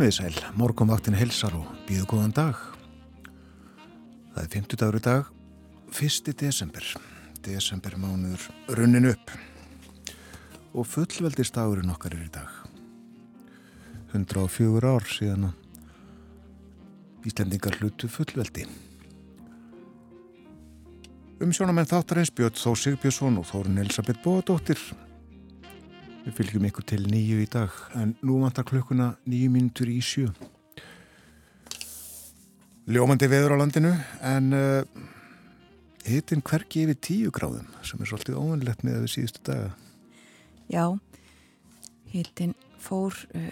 Komiði sæl, morgunvaktin helsar og býðu góðan dag. Það er 50 dagur í dag, 1. desember. Desember mánuður runnin upp. Og fullveldistagurinn okkar er í dag. 104 ár síðan að Íslendingar hlutu fullveldi. Umsjónamenn þáttarins Björn Þó Sigbjörnsson og Þórun Elisabeth Bóðadóttir Við fylgjum ykkur til nýju í dag en nú vantar klukkuna nýju mínutur í sjö. Ljómandi veður á landinu en uh, hitin hverki yfir tíu gráðum sem er svolítið óvanlegt með við síðustu daga. Já, hitin fór uh,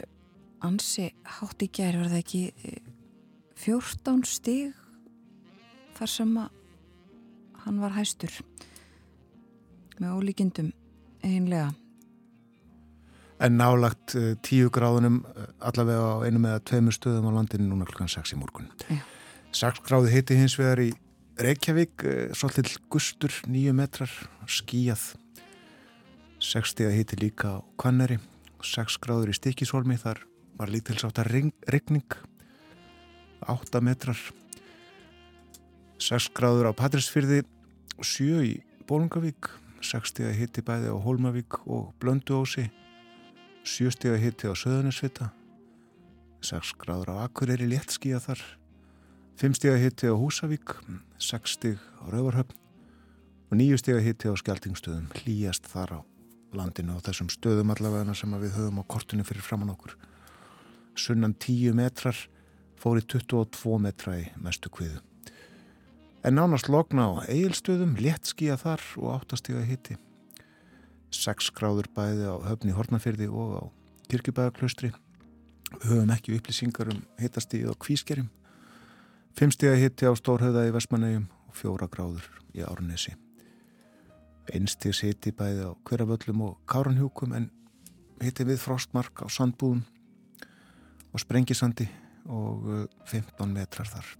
ansi hátt í gerð var það ekki uh, 14 stig þar sem að hann var hæstur með ólíkindum einlega En nálagt uh, tíu gráðunum uh, allavega á einu með tveimur stöðum á landinu núna klukkan 6 í morgun. Já. 6 gráði heiti hins vegar í Reykjavík, uh, svolítill gustur, 9 metrar, skíjað. 60 heiti líka á Kvanneri, 6 gráður í Stikisholmi, þar var lítilsátt að regning, 8 metrar. 6 gráður á Patrísfyrði, 7 í Bólungavík, 60 heiti bæði á Hólmavík og Blönduósi, sjöstega hitti á Söðunisvita 6 gráður á Akureyri léttskíja þar. 5 stega hitti á Húsavík 6 steg á Rauvarhöfn og 9 stega hitti á Skjaldingstöðum hlýjast þar á landinu á þessum stöðum allavega sem við höfum á kortinu fyrir framann okkur. Sunnan 10 metrar fóri 22 metra í mestu kviðu. En nánast lokna á eigilstöðum léttskíja þar og 8 stega hitti 6 gráður bæði á höfni Hortnafyrði og á Kirkjubæðaklaustri við höfum ekki upplýsingar um hittastíð á Kvískerim 5 stíða hitti á Stórhauða í Vestmannegjum og 4 gráður í Árnesi. Einstíðs hitti bæði á Hverjavöllum og Káranhjúkum en hitti við frostmark á Sandbúðum og Sprengisandi og 15 metrar þar.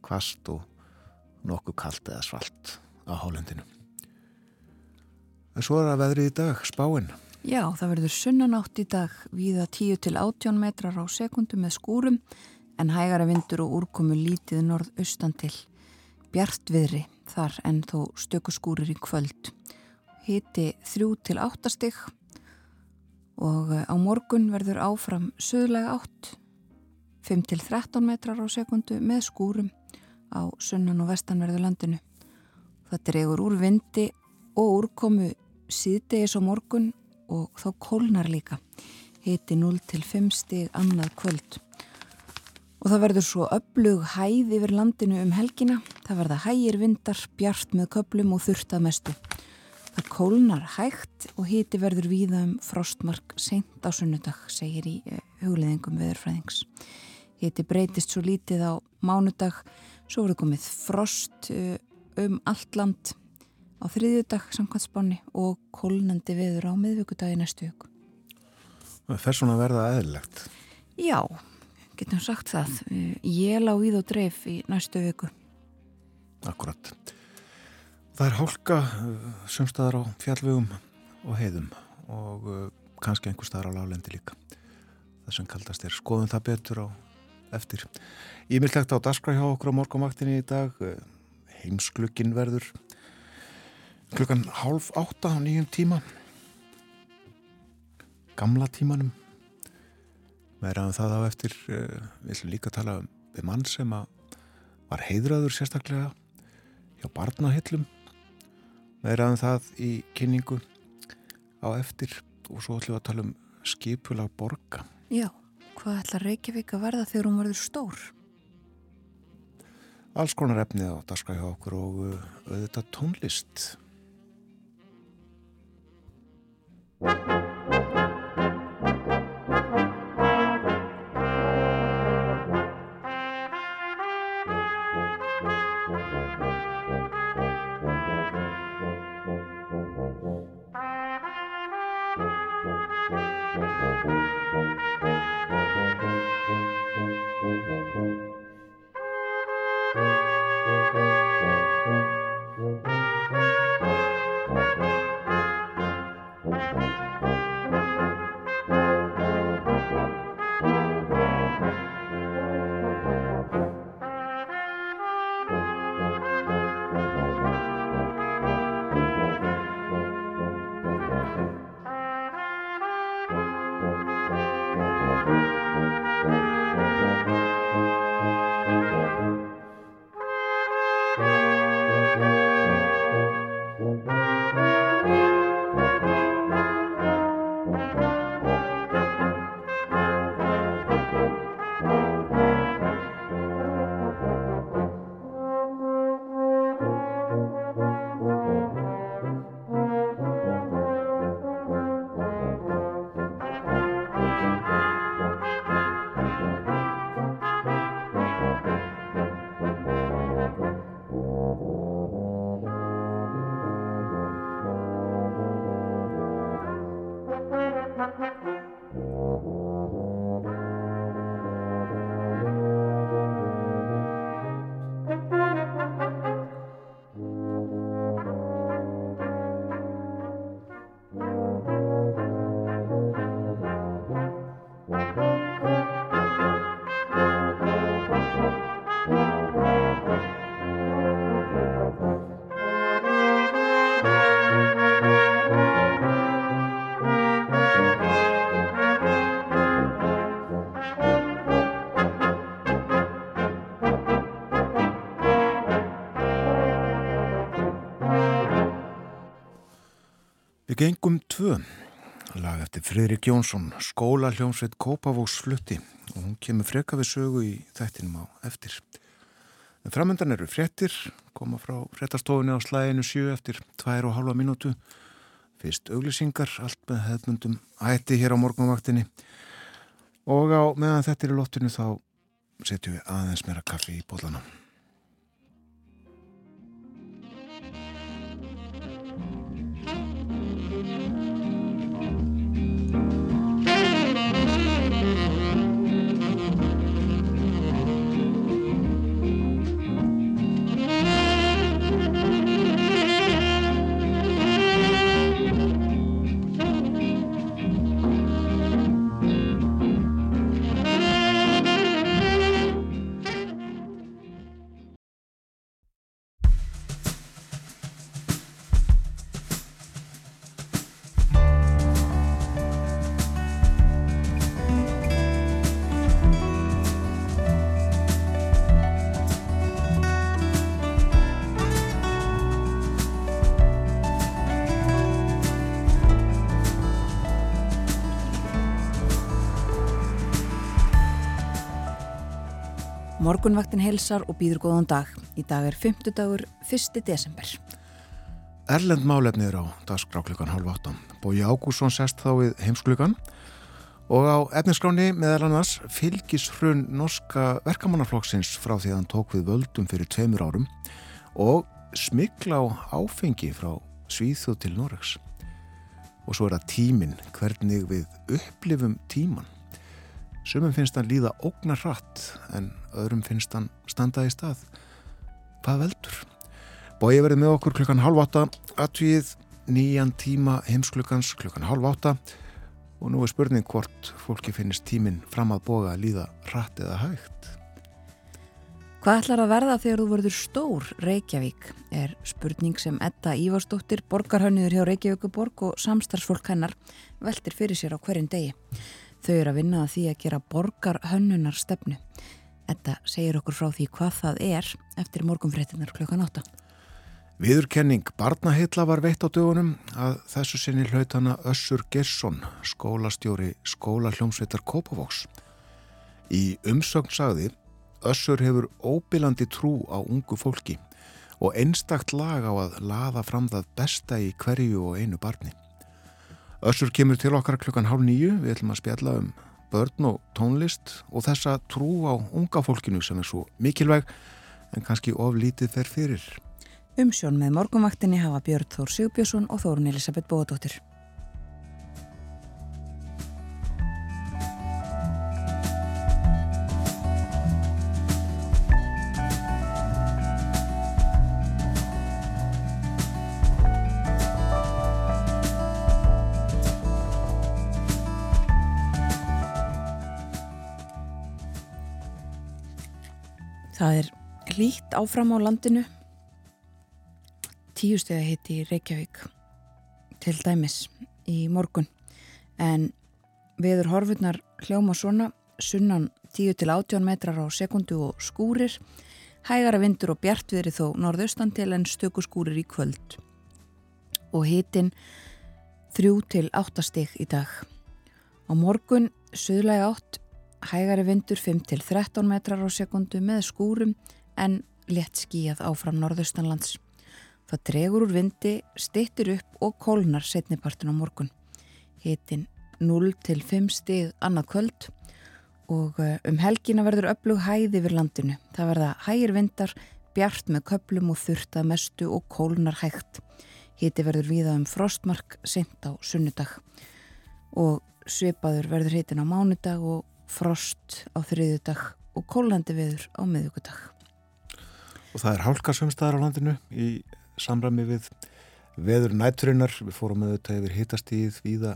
Kvast og nokkuð kallt eða svalt á hálendinu En svo er það veðrið í dag, spáinn. Já, það verður sunnanátt í dag viða 10 til 18 metrar á sekundu með skúrum en hægara vindur og úrkomu lítið norð-austan til. Bjartviðri þar en þó stökuskúrir í kvöld. Hiti 3 til 8 stygg og á morgun verður áfram söðlega 8, 5 til 13 metrar á sekundu með skúrum á sunnan og vestanverðu landinu. Það dregur úr vindi og úrkomu síðdegis á morgun og þá kólnar líka. Hiti 0 til 5 stig annað kvöld. Og það verður svo öflug hæð yfir landinu um helgina. Það verða hægir vindar, bjart með köplum og þurftað mestu. Það kólnar hægt og hiti verður víða um frostmark seint á sunnudag segir í uh, hugleðingum veðurfræðings. Hiti breytist svo lítið á mánudag. Svo verður komið frost uh, um allt land á þriðjudag samkvæmsbáni og kólnandi viður á miðvíkudagi næstu ykkur. Það fer svona að verða eðlilegt. Já, getum sagt það. Ég lá í þá dreif í næstu viku. Akkurat. Það er hálka uh, sumstaðar á fjallvegum og heiðum og uh, kannski einhver staðar á lálendi líka. Það sem kaldast er skoðum það betur á eftir. Ég vil takta á daskra hjá okkur á morgumaktinni í dag. Uh, Heimsklukkin verður klukkan hálf átta á nýjum tíma. Gamla tímanum. Meðraðan það á eftir uh, við ætlum líka að tala um mann sem var heidraður sérstaklega hjá barnahillum. Meðraðan það í kynningu á eftir og svo ætlum við að tala um skipulag borga. Já, hvað ætla Reykjavík að verða þegar hún verður stór? Alls konar efnið á daska hjá okkur og uh, auðvitað tónlist Thank you. Gengum tvö. Lag eftir Fridrik Jónsson skóla hljómsveit Kópavóks flutti. Og hún kemur freka við sögu í þættinum á eftir. En framöndan eru frettir koma frá frettastofunni á slæginu sjö eftir tvær og halva mínútu. Fyrst auglisingar allt með hefnundum ætti hér á morgunvaktinni. Og á meðan þetta er í lottinu þá setjum við aðeins meira kaffi í bólanum Morgunvaktin helsar og býður góðan dag. Í dag er 5. dagur, 1. desember. Erlend málefnið er á dagskrá klukkan halv 8. Bói Ágússon sest þá við heimsklukan og á efniskráni meðal annars fylgis hrun norska verkamannaflokksins frá því að hann tók við völdum fyrir tveimur árum og smikla á áfengi frá Svíþjóð til Noregs. Og svo er það tíminn, hvernig við upplifum tíman. Sumum finnst hann líða ógnar hratt en öðrum finnst hann standa í stað. Hvað veldur? Bói verið með okkur klukkan halv átta, aðvíð nýjan tíma heimsklukans klukkan halv átta og nú er spurning hvort fólki finnist tíminn fram að boga að líða hratt eða hægt. Hvað ætlar að verða þegar þú verður stór Reykjavík er spurning sem Edda Ívarsdóttir, borgarhönniður hjá Reykjavíkuborg og samstarfsfólk hennar veltir fyrir sér á hverjum degi. Þau eru að vinna að því að gera borgar hönnunar stefnu. Þetta segir okkur frá því hvað það er eftir morgunfréttinar klukkan 8. Viðurkenning barnaheitla var veitt á dögunum að þessu sinni hlautana Össur Gersson, skólastjóri skóla hljómsveitar Kópavóks. Í umsögn sagði Össur hefur óbilandi trú á ungu fólki og einstakt lag á að laða fram það besta í hverju og einu barni. Össur kemur til okkar klukkan hálf nýju, við ætlum að spjalla um börn og tónlist og þessa trú á unga fólkinu sem er svo mikilvæg en kannski oflítið fer fyrir. Umsjón með morgunvaktinni hafa Björn Þór Sigbjörnsson og Þórun Elisabeth Bóðadóttir. Það er hlýtt áfram á landinu. Tíu steg að hitti Reykjavík til dæmis í morgun. En viður horfurnar hljóma svona sunnan 10 til 18 metrar á sekundu og skúrir. Hægara vindur og bjartviðri þó norðaustan til en stöku skúrir í kvöld. Og hitin 3 til 8 steg í dag. Á morgun söðlega átt hægari vindur 5-13 metrar á sekundu með skúrum en létt skíjað áfram norðaustanlands. Það dregur úr vindi, stittir upp og kólnar setnipartin á morgun. Hitin 0-5 stig annað kvöld og eh, um helgina verður öflug hæði við landinu. Það verða hægir vindar, bjart með köplum og þurft að mestu og kólnar hægt. Hiti verður viða um frostmark sent á sunnudag og svipaður verður heitin á mánudag og frost á þriðudag og kólandi viður á miðugudag. Og það er hálka sömstaðar á landinu í samræmi við veður nætturinnar. Við fórum með þetta yfir hitastíð víða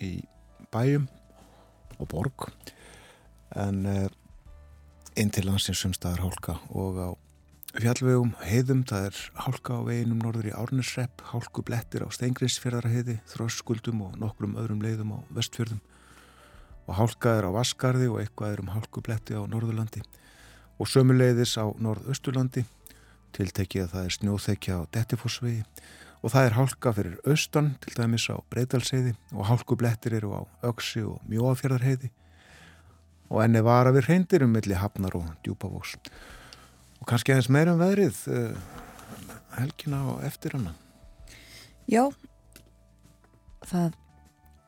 í bæjum og borg en uh, inn til landsins sömstaðar hálka og á fjallvegum heiðum, það er hálka á veginum norður í Árnesrepp, hálku blettir á Steingriðsfjörðarheiði, Þröskuldum og nokkrum öðrum leiðum á vestfjörðum og hálka er á Vaskarði og eitthvað er um hálku bletti á Norðurlandi og sömuleiðis á Norðausturlandi. Tiltekið að það er snjóþekja á Dettifossvegi og það er hálka fyrir austan til dæmis á Breitalseiði og hálku blettir eru á Öksi og Mjóafjörðarheiði og enni vara við hreindirum millir Hafnar og Djúpavós og kannski aðeins meira um veðrið uh, helgina og eftir hana. Já það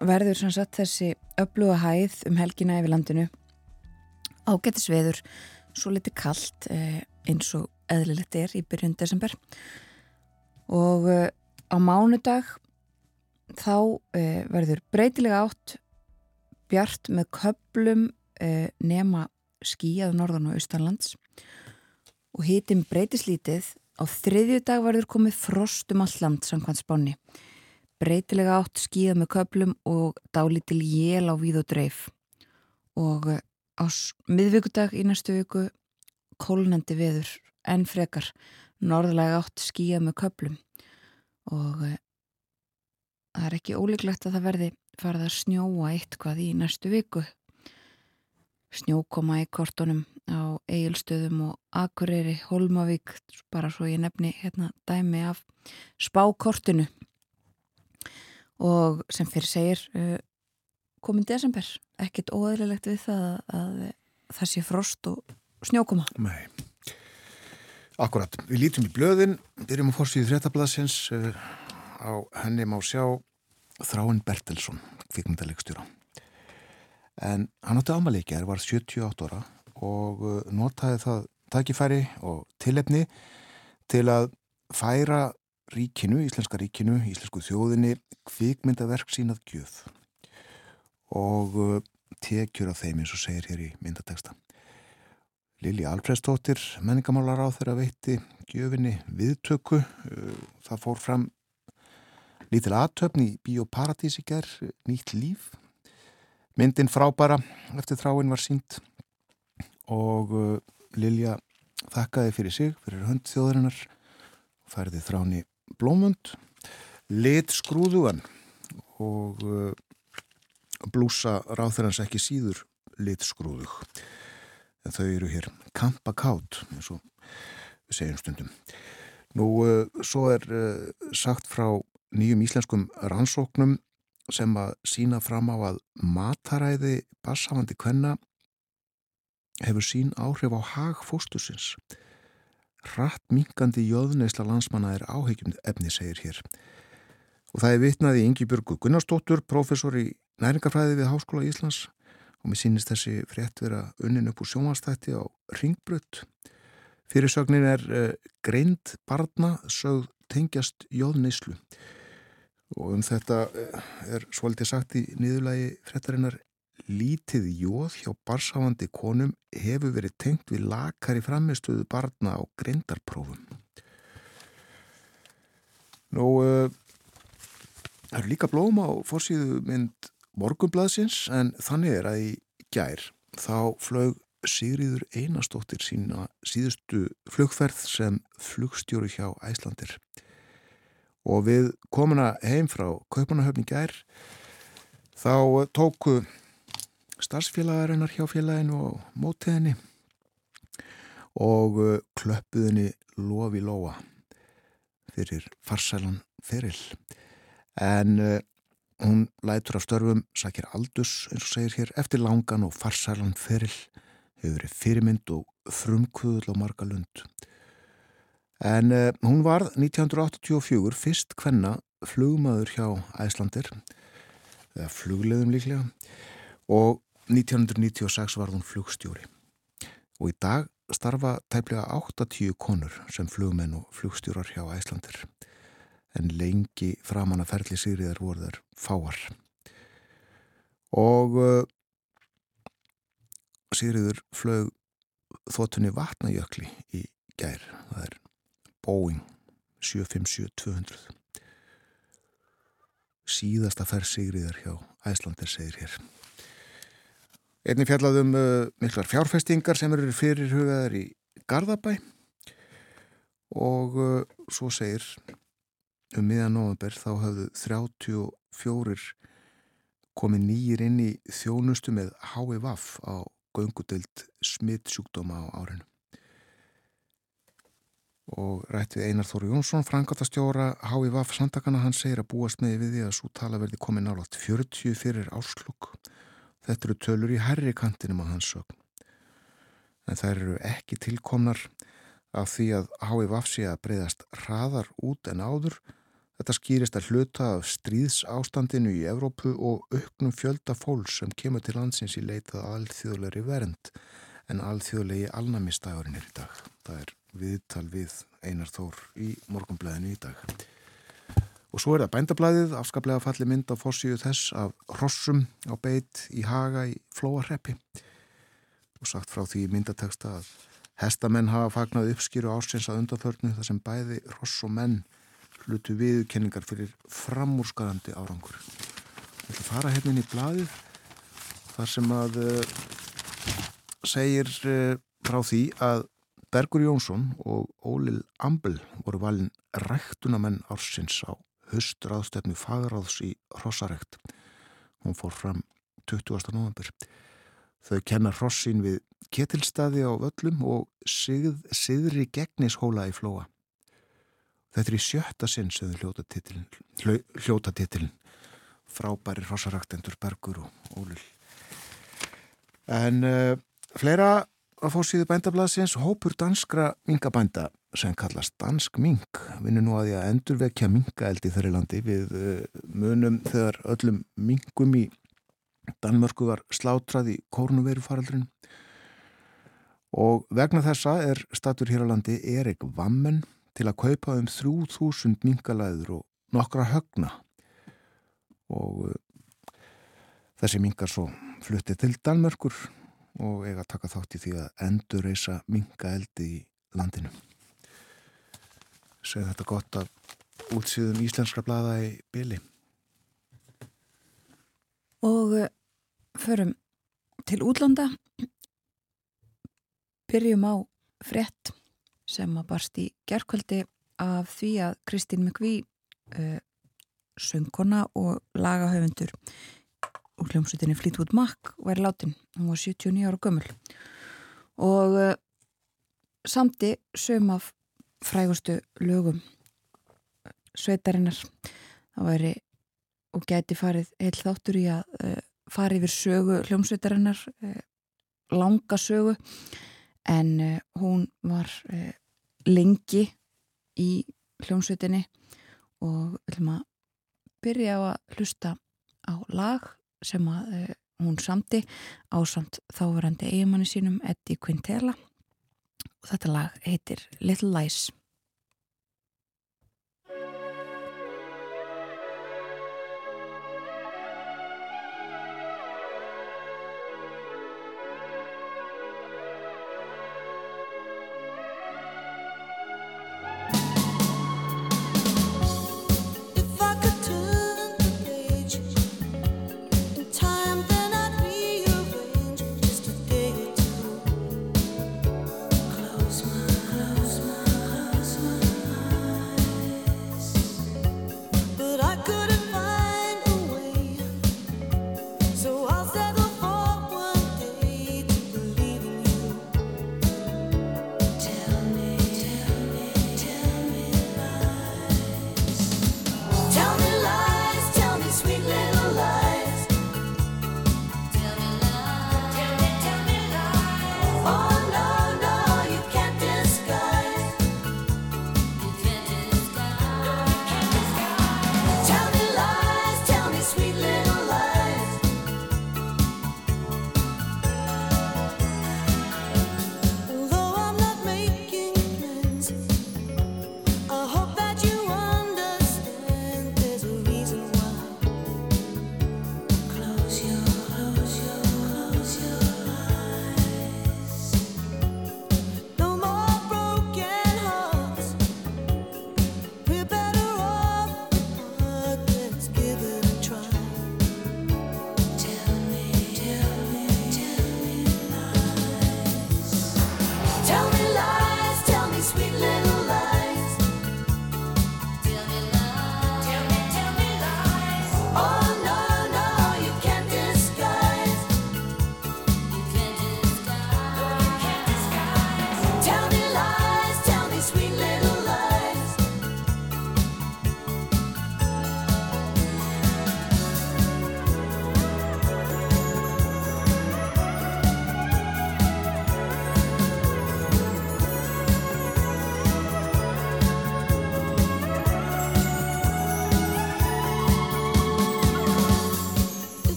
verður sem sagt þessi öfluga hæð um helgina yfir landinu. Ágættis veður svo litið kallt uh, eins og eðlilegt er í byrjun desember. Og uh, á mánudag þá verður breytilega átt bjart með köplum nema skíjað norðan og austanlands. Og hitin breytislítið á þriðju dag verður komið frost um all land samkvæmt spáni. Breytilega átt skíða með köplum og dálítil jél á víð og dreif. Og eh, á miðvíkudag í næstu viku kólnandi veður en frekar norðlega átt skíða með köplum og uh, það er ekki ólíklegt að það verði farið að snjóa eitt hvað í næstu viku. Snjókoma í kortunum á Egilstöðum og Akureyri, Holmavík, bara svo ég nefni hérna dæmi af spákortinu og sem fyrir segir uh, komin desember, ekkit óæðilegt við það að, að það sé frost og snjókoma. Nei, akkurat. Við lítum í blöðin, byrjum á fórsvíðu þréttablasins, uh, á henni má sjá Þráinn Bertelsson, kvikmyndalegstjóra en hann átti ámalíkja, það var 78 ára og uh, notaði það takifæri og tilefni til að færa ríkinu, íslenska ríkinu, íslensku þjóðinni kvikmyndaverk sínað gjöf og uh, tekjur af þeim eins og segir hér í myndateksta. Lili Alfredstóttir, menningamálar á þeirra veitti gjöfinni viðtöku, uh, það fór fram lítil aðtöfn í Bíóparadís í gerð, nýtt líf Myndin frábæra eftir þráinn var sínt og uh, Lilja þakkaði fyrir sig, fyrir hönd þjóðarinnar færði þráni blómund lit skrúðugan og uh, blúsa ráþurans ekki síður lit skrúðug en þau eru hér kampakátt eins og við segjum stundum nú uh, svo er uh, sagt frá nýjum íslenskum rannsóknum sem að sína fram á að mataræði bassafandi kvenna hefur sín áhrif á hag fóstusins. Ratt minkandi jöðneisla landsmanna er áhegjum efni, segir hér. Og það er vitnaði Ingi Björgu Gunnarsdóttur, professor í næringafræði við Háskóla Íslands og mér sínist þessi frétt vera unnin upp úr sjónvastætti á Ringbrut. Fyrirsögnin er uh, greind barna sögð tengjast jöðneislu og um þetta eh, er svolítið sagt í niðurlagi frettarinnar lítið jóð hjá barsáandi konum hefur verið tengt við lakari framistuðu barna á grindarprófum Nú uh, er líka blóm á fórsíðu mynd morgumblaðsins en þannig er að í gær þá flög Sigriður Einarstóttir sína síðustu flugferð sem flugstjóru hjá Æslandir og við komuna heim frá Kaupanahöfni gær þá tóku starfsfélagarinnar hjá félaginu og mótiðinni og klöppuðinni lofi lóa fyrir farsælan feril. En uh, hún lætur af störfum sakir aldus eins og segir hér eftir langan og farsælan feril. Hefur verið fyrirmynd og frumkvöðul á marga lund. En uh, hún var 1984 fyrst hvenna flugmaður hjá Æslandir, eða flugleðum líklega, og 1996 var hún flugstjóri. Og í dag starfa tæplega 80 konur sem flugmenn og flugstjórar hjá Æslandir. En lengi framanna ferli sigriðar voru þær fáar. og uh, Sigriður flög þóttunni vatnajökli í gær það er Boeing 757-200 síðasta ferð Sigriðar hjá Æslandir segir hér einni fjallaðum uh, miklar fjárfestingar sem eru fyrirhugaðar í Garðabæ og uh, svo segir um miðan november þá hafðu 34 komið nýjir inn í þjónustu með HIVAF á göngudeld smittsjúkdóma á árinu. Og rætt við Einar Þóru Jónsson, frangatastjóra HIVAF samtakana, hann segir að búast með við því að svo tala verði komið nálátt 40 fyrir áslug. Þetta eru tölur í herri kantinum á hans sögn. En þær eru ekki tilkomnar af því að HIVAF sé að breyðast hraðar út en áður Þetta skýrist að hluta af stríðs ástandinu í Evrópu og auknum fjölda fólks sem kemur til landsins í leitað alþjóðleiri vernd en alþjóðlegi alnamistagurinn er í dag. Það er viðtal við Einar Þór í morgunblæðinu í dag. Og svo er það bændablaðið, afskaplega falli mynd á fórsíu þess af Rossum á beit í Haga í Flóarreppi og sagt frá því myndateksta að hestamenn hafa fagnað uppskýru ásins að undanförnu þar sem bæði Ross og menn hlutu viðkenningar fyrir framúrskarandi árangur. Ég ætla að fara hérna inn í bladið þar sem að uh, segir uh, frá því að Bergur Jónsson og Ólil Ambel voru valin ræktunamenn ársins á höstraðstefnu fagráðs í Hrossarækt. Hún fór fram 20. november. Þau kenna Hrossin við ketilstaði á völlum og sigð, siðri gegnishóla í flóa. Þetta er í sjötta sinn sem þau hljóta titilin, hljóta titilin frábæri hrosaraktendur Bergur og Ólul. En uh, fleira að fá síðu bændablasins hópur danskra mingabænda sem kallast Dansk Ming vinnur nú að því að endurvekja mingaeldi þeirri landi. Við uh, munum þegar öllum mingum í Danmörku var slátrað í kórnuverufaraldrin og vegna þessa er statur hér á landi Erik Vammen til að kaupa um 3000 mingalæður og nokkra högna. Og uh, þessi mingar svo flutti til Danmörkur og eiga að taka þátt í því að endur reysa mingaeldi í landinu segð þetta gott af útsýðum íslenskra blada í byli og uh, förum til útlanda. Byrjum á frett sem að barst í gerðkvöldi af því að Kristín McVie uh, söngkona og lagahöfundur úr hljómsutinni Fleetwood Mac væri látin, hún var 79 ára gömul. Og uh, samti söm af frægustu lögum sveitarinnar. Það væri og gæti farið heil þáttur í að uh, fara yfir sögu hljómsveitarinnar uh, langa sögu. En uh, hún var lengi í hljómsveitinni og við ætlum að byrja á að hlusta á lag sem að hún samti á samt þáverandi eigimanni sínum Eddie Quintela og þetta lag heitir Little Lies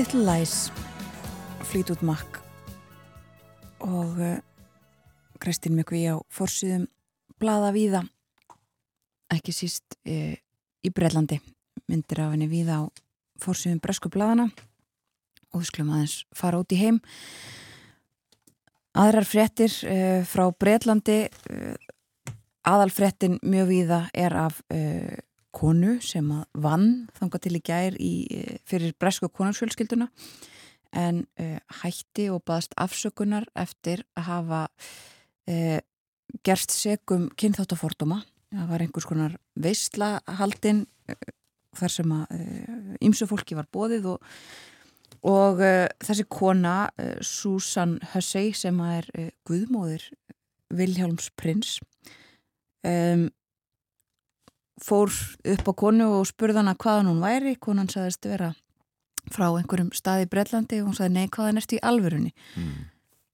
Little Lies. Fleetwood Mac og uh, Kristín Mjögvi á fórsýðum Blada Víða. Ekki síst uh, í Breitlandi myndir af henni Víða á fórsýðum Bresku Bladana og við skulum aðeins fara út í heim. Aðrar frettir uh, frá Breitlandi aðalfrettin mjög Víða er af konu sem vann þanga til í gær í, fyrir bresku konarsfjölskylduna en uh, hætti og baðast afsökunar eftir að hafa uh, gerst segum kynþáttaforduma. Það var einhvers konar veislahaldin uh, þar sem að ymsu fólki var bóðið og, og þessi kona Susan Hussey sem er guðmóðir Vilhjálms prins um, fór upp á konu og spurði hana hvaðan hún væri, konan sagðist vera frá einhverjum staði í Breitlandi og hún sagði nei hvaðan ertu í alvörunni? Mm.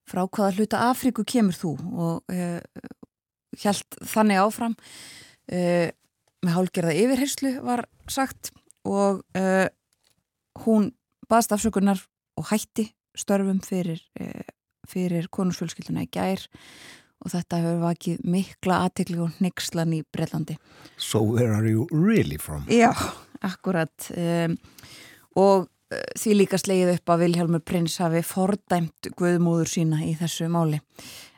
frá hvaða hluta Afríku kemur þú? Og uh, held þannig áfram. Uh, með hálgerða yfirherslu var sagt og uh, hún baðst afsökunar og hætti störfum fyrir, fyrir konusfjölskylduna í gær. og þetta hefur vakið mikla aðtekli og nexlan í Breitlandi. So where are you really from? Já, akkurat um, og uh, því líka slegið upp að Vilhelmur Prins hafi fordæmt guðmóður sína í þessu máli.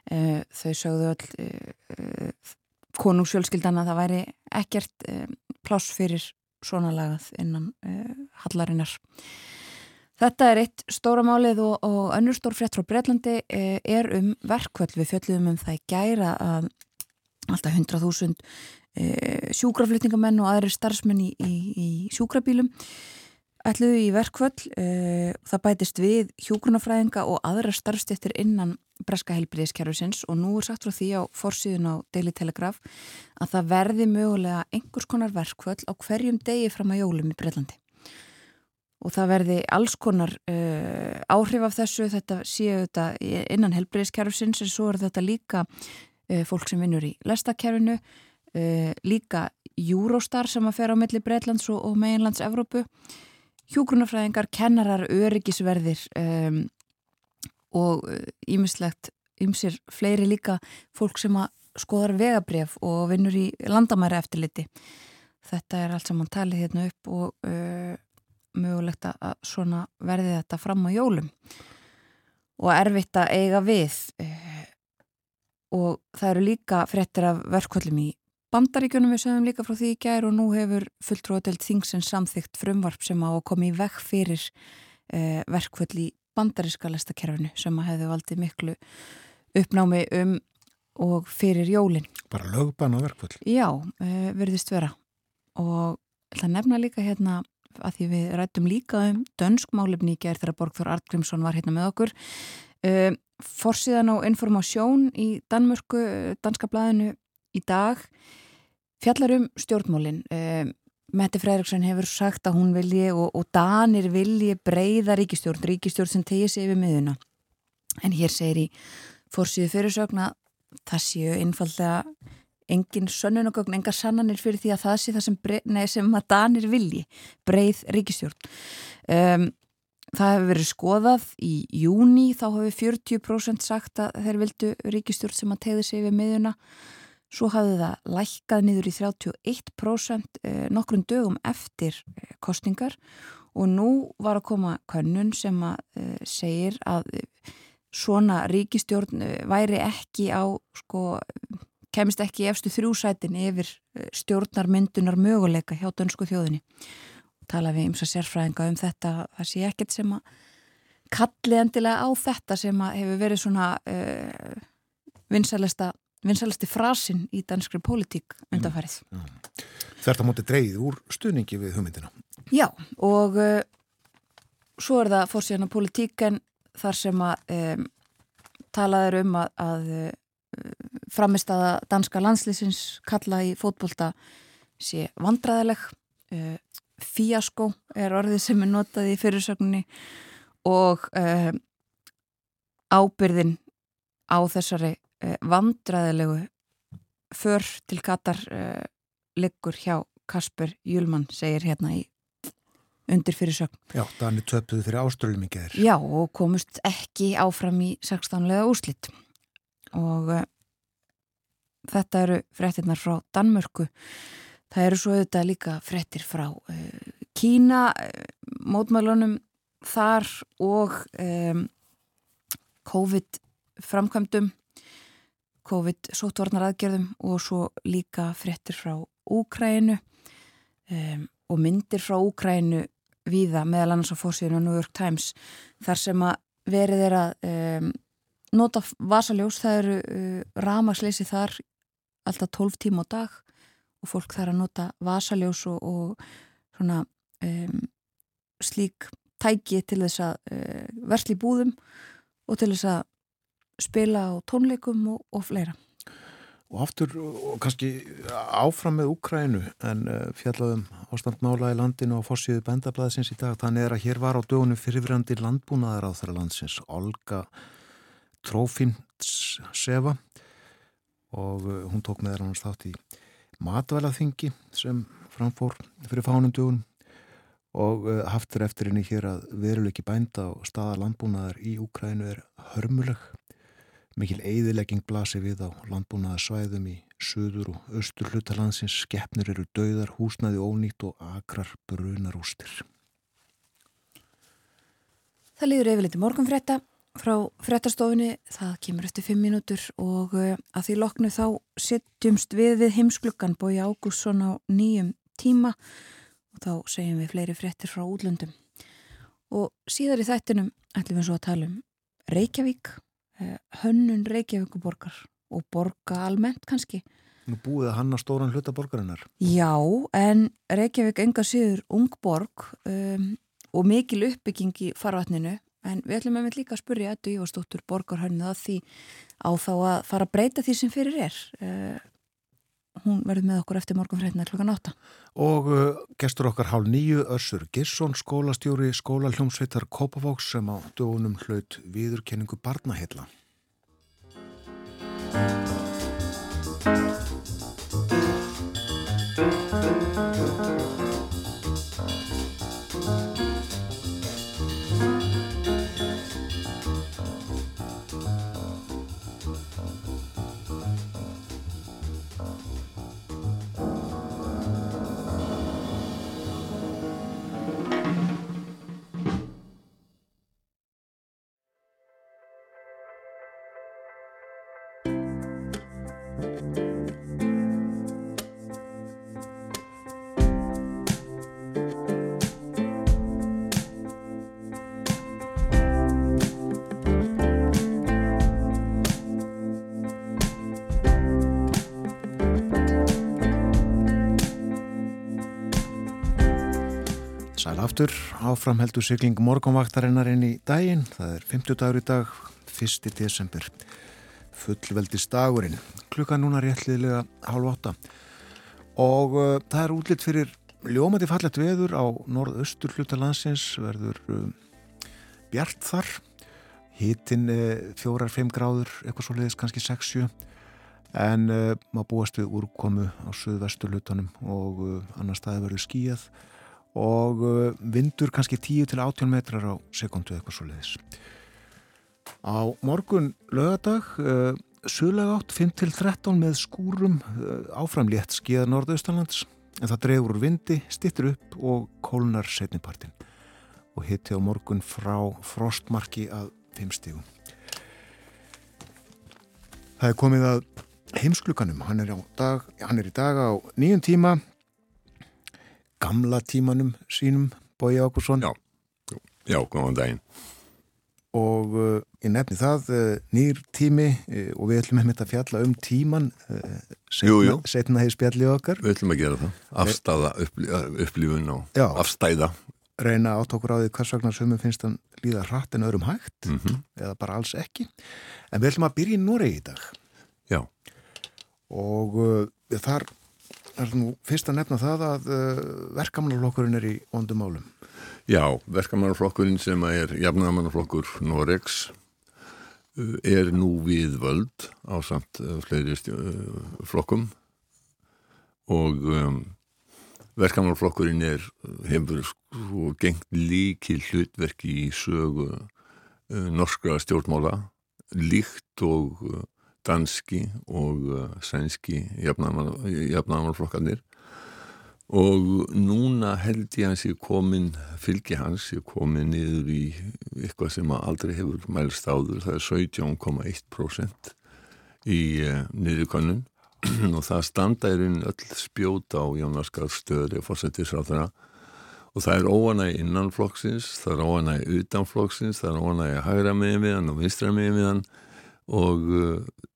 Uh, þau sögðu öll uh, konungsjölskyldana að það væri ekkert pláss fyrir svona lagað innan hallarinnar. Þetta er eitt stóra málið og, og önnur stór frétt frá Breitlandi eh, er um verkvöld við fjöldum um það gæra að alltaf 100.000 e, sjúkraflutningamenn og aðri starfsmenn í, í, í sjúkrabílum ætluðu í verkvöld e, það bætist við hjúgrunafræðinga og aðra starfstéttir innan breska heilbriðiskerfisins og nú er sagt frá því á forsýðun á Daily Telegraph að það verði mögulega einhvers konar verkvöld á hverjum degi fram að jólum í Breitlandi og það verði alls konar uh, áhrif af þessu, þetta séu þetta innan helbriðiskerfsins en svo er þetta líka uh, fólk sem vinnur í lestakerfinu, uh, líka Eurostar sem að fer á milli Breitlands og, og meginlands Evrópu, hjógrunafræðingar, kennarar, öryggisverðir um, og ímislegt, ímsir fleiri líka fólk sem að skoðar vegabref og vinnur í landamæra eftirliti. Þetta er allt saman talið hérna upp og mögulegt að svona verði þetta fram á jólum og erfitt að eiga við eh, og það eru líka frettir af verkvöldum í bandaríkjunum við sögum líka frá því í gær og nú hefur fulltróðdelt þingsins samþygt frumvarp sem á að koma í vekk fyrir eh, verkvöld í bandaríska lestakerfinu sem að hefðu valdið miklu uppnámi um og fyrir jólin. Bara lögban á verkvöld? Já, eh, verðist vera og það nefna líka hérna að því við rættum líka um dönskmálefni í gerð þegar Borgþór Artgrímsson var hérna með okkur. Uh, Forsíðan og informasjón í Danmörku, danska blæðinu í dag fjallar um stjórnmálin. Uh, Mette Freiriksson hefur sagt að hún vilji og, og Danir vilji breyða ríkistjórn, ríkistjórn sem tegir sig yfir miðuna en hér segir í Forsíðu fyrirsögna það séu einfallega engin sönnunogögn, enga sannanir fyrir því að það sé það sem, nei, sem að Danir vilji, breið ríkistjórn. Um, það hefur verið skoðað í júni, þá hefur 40% sagt að þeir vildu ríkistjórn sem að tegði sig við miðuna. Svo hafði það lækkað niður í 31% eh, nokkrum dögum eftir eh, kostningar og nú var að koma könnun sem að eh, segir að svona ríkistjórn væri ekki á sko kemist ekki efstu þrjúsætin yfir eh, stjórnarmyndunar möguleika hjá dönsku þjóðinni. Tala við ymsa sérfræðinga um þetta, það sé ekkert sem að kalli endilega á þetta sem að hefur verið svona uh, vinsalasti frasin í danskri pólitík undanfærið. Þetta móti dreyið úr stuðningi við hugmyndina. Já, og uh, svo er það fórsíðan á pólitíken þar sem að um, talaður um að, að framist að danska landslýsins kalla í fótbolta sé vandraðileg uh, fíaskó er orðið sem er notað í fyrirsögninni og uh, ábyrðin á þessari uh, vandraðilegu för til Katar liggur hjá Kasper Júlmann segir hérna í undir fyrir sögn. Já, Danir töpuðu fyrir áströlum í gerð. Já, og komust ekki áfram í 16. úrslitt. Og uh, þetta eru frettinnar frá Danmörku. Það eru svo auðvitað líka frettir frá uh, Kína, uh, mótmælunum þar og um, COVID framkvæmdum, COVID sótvarnar aðgerðum og svo líka frettir frá Úkrænu um, og myndir frá Úkrænu víða meðal annars á fórsíðinu New York Times þar sem að verið er að um, nota vasaljós, það eru uh, ramasleysi þar alltaf 12 tíma á dag og fólk þarf að nota vasaljós og, og svona um, slík tæki til þess að uh, versli búðum og til þess að spila á tónleikum og, og fleira. Og aftur, og kannski áfram með Úkrænu, en uh, fjallaðum ástandmála í landinu og fórsíðu bendablaðsins í dag, þannig er að hér var á dögunum fyrirvrandi landbúnaðar á þeirra landsins, Olga Trófinsefa og uh, hún tók með hann státt í matvælaþingi sem framfór fyrir fánum dögunum og uh, haftur eftir henni hér að veruleiki bænda og staða landbúnaðar í Úkrænu er hörmuleg Mikil eiðilegging blasi við á landbúnaða svæðum í söður og austur hlutalandsins. Skeppnir eru dauðar, húsnaði ónýtt og akrar brunarústir. Það líður yfirleiti morgunfretta frá frettastofinni. Það kemur eftir fimm mínútur og uh, að því loknu þá sittjumst við við heimsklukkan bói Ágússon á nýjum tíma og þá segjum við fleiri frettir frá útlöndum. Og síðar í þættinum ætlum við svo að tala um Reykjavík Eh, hönnun Reykjavíkuborgar og borga almennt kannski. Nú búið að hanna stóran hluta borgarinnar. Já, en Reykjavík enga síður ung borg um, og mikil uppbygging í farvatninu en við ætlum að við líka að spurja Eddu Ívarstóttur borgarhönnuð að því á þá að fara að breyta því sem fyrir er. Uh, hún verður með okkur eftir morgunfréttina klokkan 8. Og uh, gestur okkar hálf nýju Össur Girsson, skólastjóri skólaljómsveitar Kópavóks sem á dögunum hlaut viðurkenningu barnahilla. Aftur áframheldu sigling morgunvaktarinnar inn í daginn. Það er 50 dagur í dag, 1. desember, fullveldis dagurinn. Klukka núna réttliðilega hálf átta. Og uh, það er útlitt fyrir ljómandi fallet veður á norðaustur hlutalandsins, verður uh, bjart þar. Hítinn uh, 4-5 gráður, eitthvað svo leiðis kannski 6-7. En uh, maður búast við úrkomu á söðvestur hlutanum og annar staði verður skíjað og uh, vindur kannski 10-18 metrar á sekundu eitthvað svo leiðis. Á morgun lögadag uh, suðlega átt 5-13 með skúrum uh, áframlétt skíða norðaustalands en það dreifur úr vindi, stittir upp og kólnar setnipartin og hitti á morgun frá frostmarki að 5 stígum. Það er komið að heimsklukanum, hann er, dag, hann er í dag á nýjum tíma gamla tímanum sínum, Bói Ákursson. Já, já, góðan daginn. Og uh, ég nefni það, uh, nýr tími uh, og við ætlum þetta fjalla um tíman, setna hefur spjallið okkar. Við ætlum að gera það, afstæða upplifun og já. afstæða. Reyna átt okkur á því hvers vegna sömum finnst hann líða hratt en öðrum hægt, mm -hmm. eða bara alls ekki. En við ætlum að byrja í Noregi í dag. Já. Og þar er nú fyrst að nefna það að uh, verkamannarflokkurinn er í ondum álum. Já, verkamannarflokkurinn sem er jafnamannarflokkur Noregs uh, er nú við völd á samt uh, fleiri flokkum og um, verkamannflokkurinn er hefur sko gengt líkil hlutverki í sögu uh, norskra stjórnmála líkt og uh, danski og uh, sænski jafnamannflokkarnir og núna held ég hans ég komin fylgi hans, ég komin niður í eitthvað sem aldrei hefur mælst áður, það er 17,1% í uh, niðurkonnun og það standa er einn öll spjóta á Jónaskar stöði og fórsetisráðara og það er óanæg innanflokksins, það er óanæg utanflokksins, það er óanæg hægra megin við hann og vinstra megin við hann. Og uh,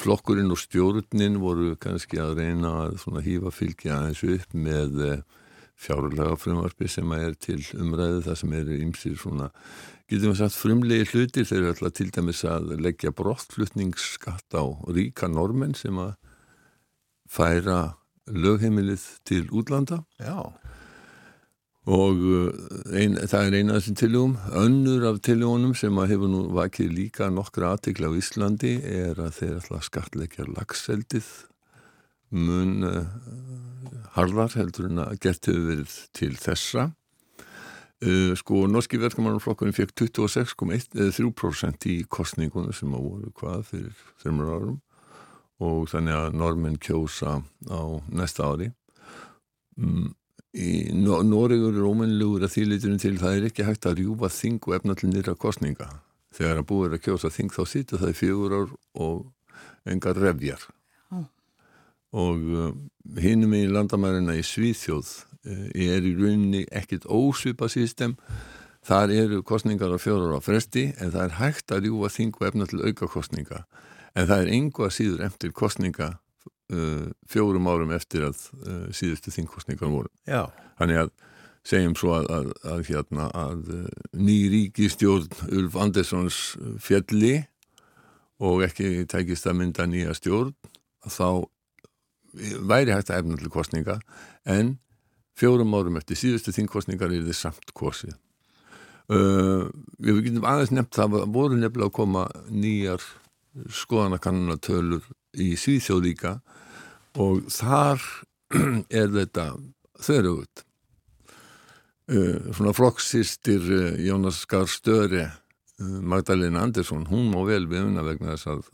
flokkurinn og stjórnin voru kannski að reyna að hýfa fylgi aðeins upp með uh, fjárlega frumvarfi sem er til umræðu það sem eru ymsir svona getum við sagt frumlegi hlutir þeir eru alltaf til dæmis að leggja brottflutningsskatt á ríka normen sem að færa lögheimilið til útlanda Já. Og uh, ein, það er eina af þessum tilugum önnur af tilugunum sem að hefur nú vakið líka nokkra aðtikla á Íslandi er að þeir alltaf skattleggja lagseldið mun uh, harðar heldur en að gert hefur verið til þessa. Uh, sko, norski verkamannarflokkurinn fekk 26,3% í kostningunum sem að voru hvað fyrir þreymur árum. Og þannig að normin kjósa á næsta ári. Um, í Noregur er ómennlegur að þýliturinn til það er ekki hægt að rjúfa þing og efna til nýra kostninga þegar að búið að kjósa þing þá sýtu það í fjögur ár og engar revjar oh. og uh, hinum í landamærina í Svíþjóð Eh, er í rauninni ekkit ósvipa sístem þar eru kostningar á fjórar á fresti en það er hægt að rjúa þingu efna til auka kostninga en það er einhvað síður eftir kostninga uh, fjórum árum eftir að uh, síðustu þingkostningar voru Já. þannig að segjum svo að, að, að, hérna, að ný ríkistjórn Ulf Anderssons fjalli og ekki tækist að mynda nýja stjórn þá væri hægt að efna til kostninga en fjórum árum eftir síðustu þingkostningar er þið samt kosið. Uh, við getum aðeins nefnt það voru nefnilega að koma nýjar skoðanakannatölur í Svíþjóð líka og þar er þetta þörrugut. Uh, svona flokksistir uh, Jónas Skar Störi uh, Magdalena Andersson, hún má vel við unna vegna þess að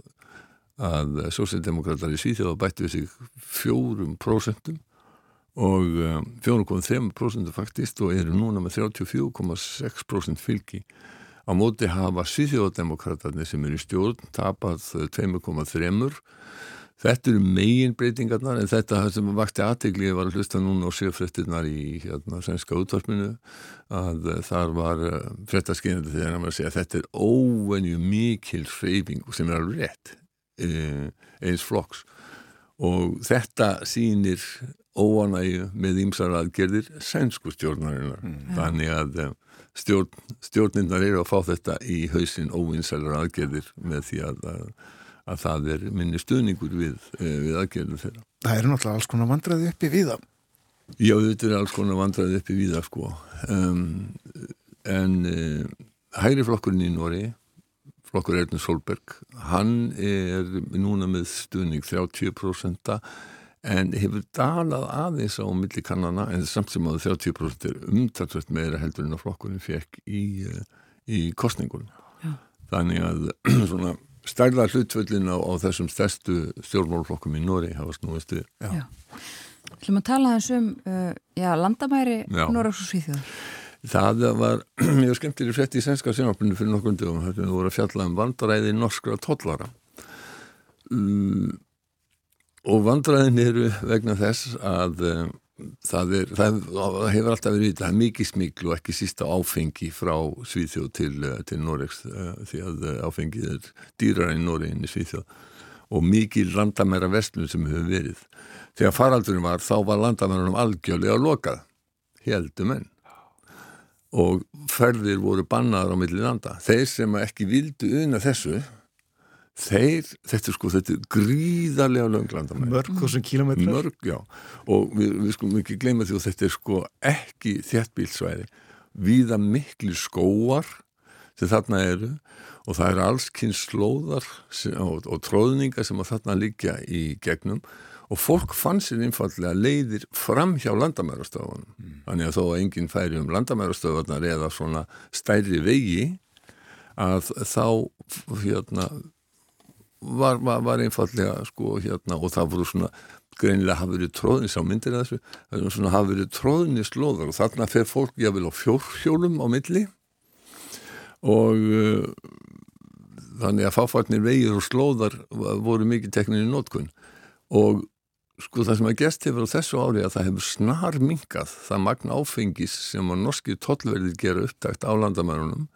að sósildemokrater í Svíþjóða bætti við sig fjórum prósentum og 4,3% um, faktist og eru núna með 34,6% fylgi á móti hafa sviðjóðdemokraterni sem eru í stjórn tapað 2,3 þetta eru megin breytingarnar en þetta sem vakti aðtegli var að hlusta núna á séfrættirnar í hérna sænska útvarpinu að þar var eh, frættaskynandi þegar maður segja að þetta er óvenju mikil hreyfing sem er alveg rétt eh, eins flokks. Og þetta sínir óanægu með ímsar aðgerðir sænsku stjórnarinnar. Mm. þannig að eh, stjórn, stjórnindar eru að fá þetta í hausin óvinsælar aðgerðir með því að, að, að það er minni stuðningur við, eh, við aðgerður þeirra. Það eru náttúrulega alls konar vandraði uppi við það. Já, þetta er alls konar vandraði uppi við það sko um, en uh, hægri flokkurinn í Nóri flokkur Erna Solberg hann er núna með stuðning 30% að en hefur dalað aðeins á millikannana en samt sem að 30% er umtalsvægt meira heldur en að flokkurinn fekk í, eh, í kostningunum. Já. Þannig að svona stærla hlutvöldin á, á þessum stærstu stjórnmálflokkum í Nóri hafa snúist við. Já. Hljóma að tala þessum uh, já, landamæri Nórags og Svíþjóðar. Það var mjög skemmtileg frétt í sænska sjónarpunni fyrir nokkur dögum. Það voru að fjalla um vandræði norskra tóllara. Um, og vandræðin eru vegna þess að um, það, er, það hefur alltaf verið það er mikið smikl og ekki sísta áfengi frá Svíþjóð til, eh, til Noregs uh, því að áfengið er dýrar í Noregin í Svíþjóð. Og mikið landamæra vestlun sem hefur verið. Þegar faraldurinn var þá var landamærunum algjörlega lokað heldum enn og ferðir voru bannaðar á milli landa. Þeir sem ekki vildu unna þessu þeir, þetta er sko, þetta er gríðarlega lönglandamæri. Mörg þúsund kílometrar? Mörg, já, og við, við sko mikið gleyma því að þetta er sko ekki þjættbílsvæði, viða miklu skóar sem þarna eru og það eru allskynns slóðar og, og tróðningar sem að þarna liggja í gegnum og fólk fann sér einfallega leiðir fram hjá landamærastofunum mm. þannig að þó að enginn færi um landamærastofunar eða svona stærri vegi að þá hérna var, var, var einfallega sko hérna og það voru svona greinilega hafa verið tróðni sá myndir að þessu, það er svona hafa verið tróðni slóðar og þarna fer fólk jáfnvel á fjórhjólum á milli og uh, þannig að fáfarnir vegir og slóðar voru mikið tekninni nótkunn og sko það sem að gest hefur á þessu ári að það hefur snar mingað það magna áfengis sem að norski tollverðir gera upptækt á landamærunum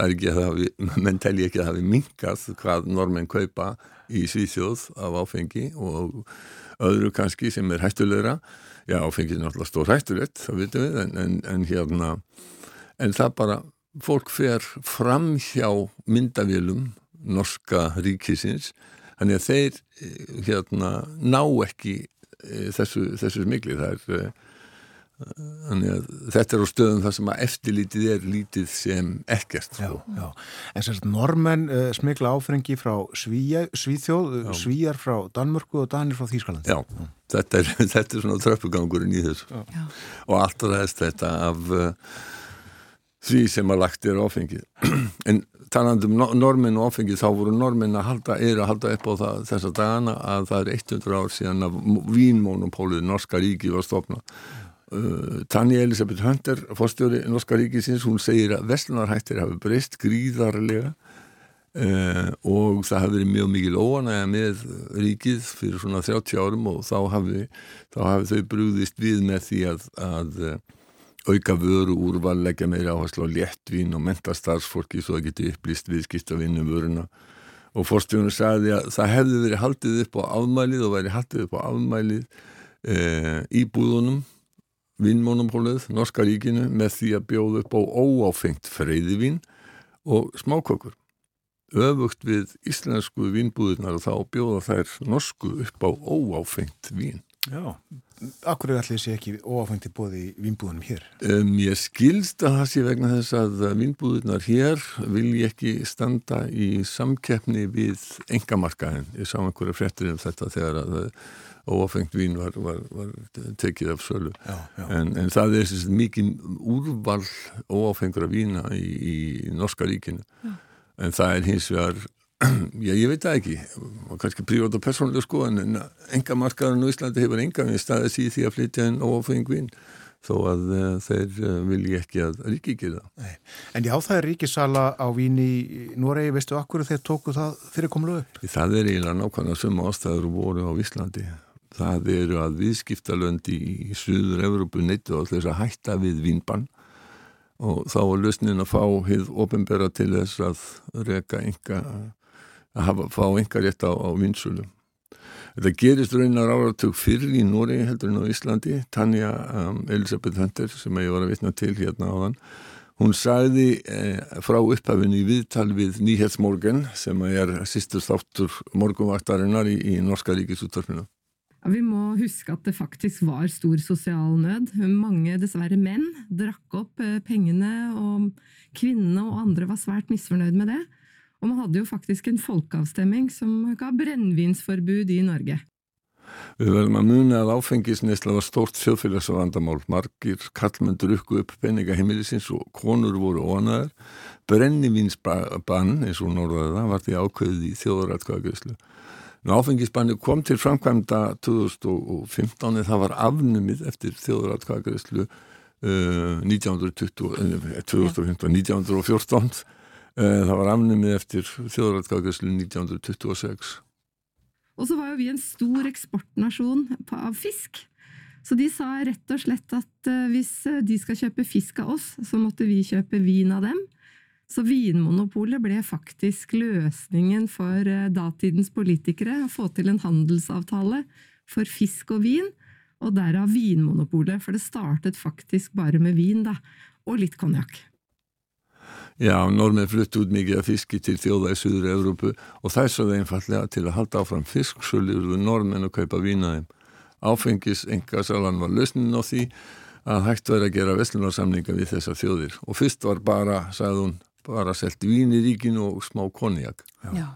það er ekki að það hafi, menn telji ekki að það hafi mingað hvað normenn kaupa í Svíþjóð af áfengi og öðru kannski sem er hættulegra. Já, áfengið er náttúrulega stór hættulegt það vitum við, en, en, en hérna en það bara, fólk fer fram hjá myndavélum norska ríkisins þannig að þeir eh, hérna ná ekki eh, þessu, þessu smikli það er eh, Þannig að þetta er á stöðum þar sem að eftirlítið er lítið sem ekkert. Já, sko. já. En sérst, normenn uh, smikla áfengi frá Svíja, Svíþjóð, já. Svíjar frá Danmörku og Danir frá Þýskalandi. Já, já. Þetta, er, þetta er svona tröppugangurinn í þessu. Og allt og þess þetta af uh, því sem að lagt er áfengið. en talandum normenn og áfengið, þá voru normenn að halda, er að halda upp á það, þessa dagana að það er 100 ár síðan að vínmónupólið Norska ríki var stofnað Tanja Elisabeth Hunter, fórstjóri Norska ríkisins, hún segir að vestlunarhættir hafi breyst gríðarlega uh, og það hafi verið mjög mikil óanæga með ríkið fyrir svona 30 árum og þá hafi, þá hafi þau brúðist við með því að, að uh, auka vöru úrval, leggja meira áherslu á léttvín og menta starfsfólki svo að geti upplýst viðskipt að vinna vöruna. Og fórstjónu sagði að það hefði verið haldið upp á afmælið og verið haldið upp á afmælið uh, í búðunum vinnmónumhólið, Norska ríkinu, með því að bjóða upp á óáfengt freyðivín og smákökur. Öfugt við íslensku vinnbúðunar og þá bjóða þær norsku upp á óáfengt vín. Já, akkur er allir þessi ekki óáfengt í bóði í vinnbúðunum hér? Um, ég skilst að það sé vegna þess að vinnbúðunar hér vil ég ekki standa í samkeppni við engamarkaðin. Ég sá einhverja frettir um þetta þegar að óafengt vín var, var, var tekið af sölu já, já. En, en það er sérst, mikið úrval óafengra vína í, í Norska ríkinu já. en það er hins vegar já ég veit það ekki kannski prívat og persónulega sko en enga markaðan á Íslandi hefur enga við staðið síð því að flytja en óafeng vín þó að uh, þeir uh, vilji ekki að ríki ekki það. En já, það er ríkisala á vín í Noregi, veistu akkur þeir tóku það fyrir komlu upp? Það er eiginlega nákvæmlega suma ástæður voru á Íslandi það eru að viðskiptalöndi í Suður Evrópu neittu á þess að hætta við vínbann og þá er lausnin að fá hið ofinbera til þess að reyka enga að hafa, fá enga rétt á, á vinsulu Þetta gerist raunar áratug fyrir í Nóri heldur en á Íslandi. Tanja um, Elisabeth Hunter sem ég var að vitna til hérna á þann hún sagði eh, frá upphafinu í viðtal við Nýhetsmorgen sem er sýstur þáttur morgunvaktarinnar í, í Norska ríkisúttarfinu vi må huske at det faktisk var stor sosial nød. Mange, dessverre menn, drakk opp eh, pengene, og kvinnene og andre var svært misfornøyd med det. Og man hadde jo faktisk en folkeavstemming som ga brennevinsforbud i Norge. Við verðum að muna að áfengisneisla var stort þjóðfélagsvandamál. Margir kallmenn drukku upp peninga heimilisins og konur voru óanaðar. Brennivinsbann, eins og norðaða, var því ákveðið í þjóðaratkvæðagöðslu. Áfengisbanni kom til framkvæmda 2015 það var afnumið eftir þjóðuratkvæðagreyslu uh, 1920, 2015, 1914 uh, það var afnumið eftir þjóðuratkvæðagreyslu 1926 Og så var jo vi en stor eksportnasjon av fisk. Så de sa rett og slett at uh, hvis de skal kjøpe fisk av oss, så måtte vi kjøpe vin av dem. Så Vinmonopolet ble faktisk løsningen for eh, datidens politikere å få til en handelsavtale for fisk og vin, og derav Vinmonopolet, for det startet faktisk bare med vin, da, og litt konjakk. Ja, nordmenn flutt ut af fiski til fjorda i Sør-Europa, og er svo einfallega til å halda fram fisk svo nordmenn å kaupa vínaðum. Áfengis engasalan var løsningen á því að hægt verið að gera vestlunarsamninga við þessar þjóðir og fyrst var bara, sagði hún, bara selt vín í ríkinu og smá konjak. Já.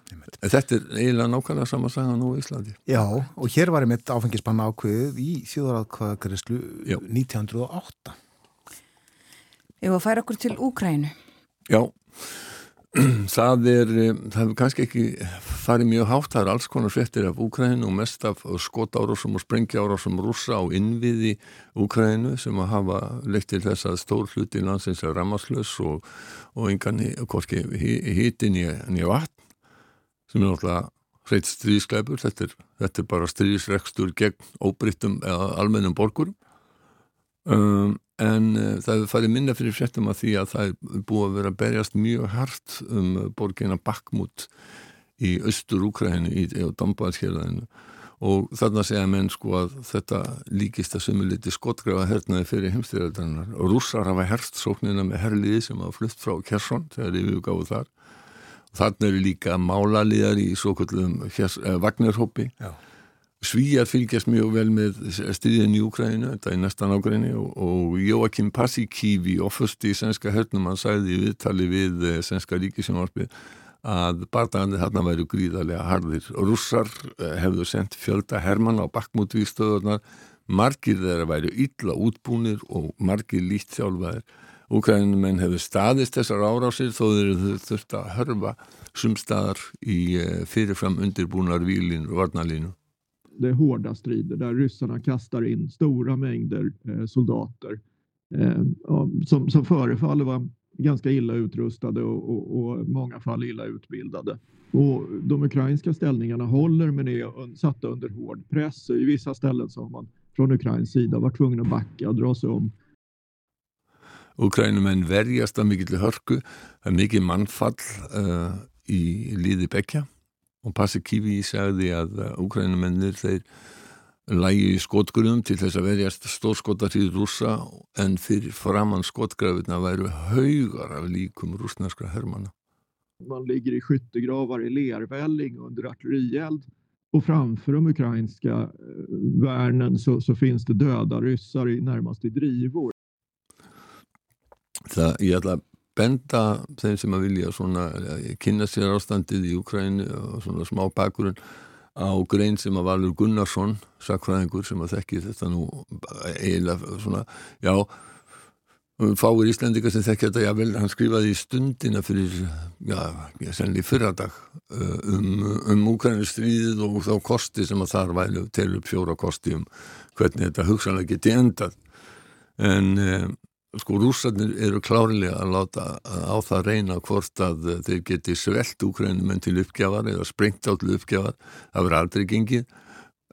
Þetta er eiginlega nákvæmlega sama saga nú í Íslandi. Já, og hér var einmitt áfengisbanna ákveðið í þjóðaratkvæðagreyslu 1908. Ef að færa okkur til Úkrænu. Já, það er, eh, það hefur kannski ekki farið mjög hátt, það er alls konar frettir af Úkrænu og mest af skotárásum og sprengjaárásum rúsa á innviði Úkrænu sem að hafa leitt til þess að stór hluti landsins er rammarslös og, og engan hitin í, í vatn sem er náttúrulega hreitt stríðskleipur, þetta er, þetta er bara stríðsrekstur gegn óbryttum eða almennum borgurum. Um, en uh, það hefur farið minna fyrir fréttum að því að það er búið að vera að berjast mjög hart um borgina Bakhmut í austur Úkræðinu í, Dombaðskjörðinu og þarna segja menn sko að þetta líkist að sumuliti skotgrafa hernaði fyrir heimstyrjaldarinnar og rússar hafa herst sóknina með herliði sem hafa flutt frá Kersson þegar yfir gáðu þar. Og þarna eru líka málalíðar í svo kallum eh, Vagnarhópi Já Svíjar fylgjast mjög vel með styrðin í Úkræninu, þetta er næstan ágræni og, og Jóakim Passikívi ofust í svenska hörnum, hann sæði í viðtali við eh, svenska ríkisjónvarpi að barndagandi þarna væru gríðarlega harðir. Rússar eh, hefðu sendt fjölda Hermann á bakkmútvíkstöðunar, margir þeirra væru illa útbúnir og margir lít sjálfaðir. Úkrænumenn hefðu staðist þessar árásir þó þeir þurft að hörfa sumstaðar í eh, fyrirfram undirbúnar výlinu og varnalínu det är hårda strider där ryssarna kastar in stora mängder eh, soldater eh, som, som förefaller vara ganska illa utrustade och, och, och många fall illa utbildade. Och de ukrainska ställningarna håller men är satta under hård press. I vissa ställen så har man från Ukrains sida varit tvungen att backa och dra sig om. Ukrænumenn verjast að mikill hörku, það er mannfall uh, í líði bekja og Passi Kivi sagði að úkrænumennir þeir lægi í skotgrunum til þess að verjast stórskotar í rúsa en fyrir framann skotgrafirna væru haugar af líkum rúsnarskra hermana. Man ligger i skyttegravar i lervälling under artillerield och framför de ukrainska eh, värnen så, så finns det döda ryssar i närmast i drivor. Það, ég ætla að benda þeim sem að vilja svona kynna sér ástandið í Ukrænu og svona smá bakurinn á grein sem að Valur Gunnarsson sakfræðingur sem að þekki þetta nú eiginlega svona já, fáir Íslandika sem þekki þetta, já vel, hann skrifaði í stundina fyrir, já, sennilega fyrradag um, um Ukrænu stríðið og þá kosti sem að þar vælu til upp fjóra kosti um hvernig þetta hugsanlega geti endað. En en sko rússarnir eru klárilega að láta á það reyna hvort að þeir geti svelt úkrænumenn til uppgjafar eða sprengt á til uppgjafar. Það verður aldrei gengið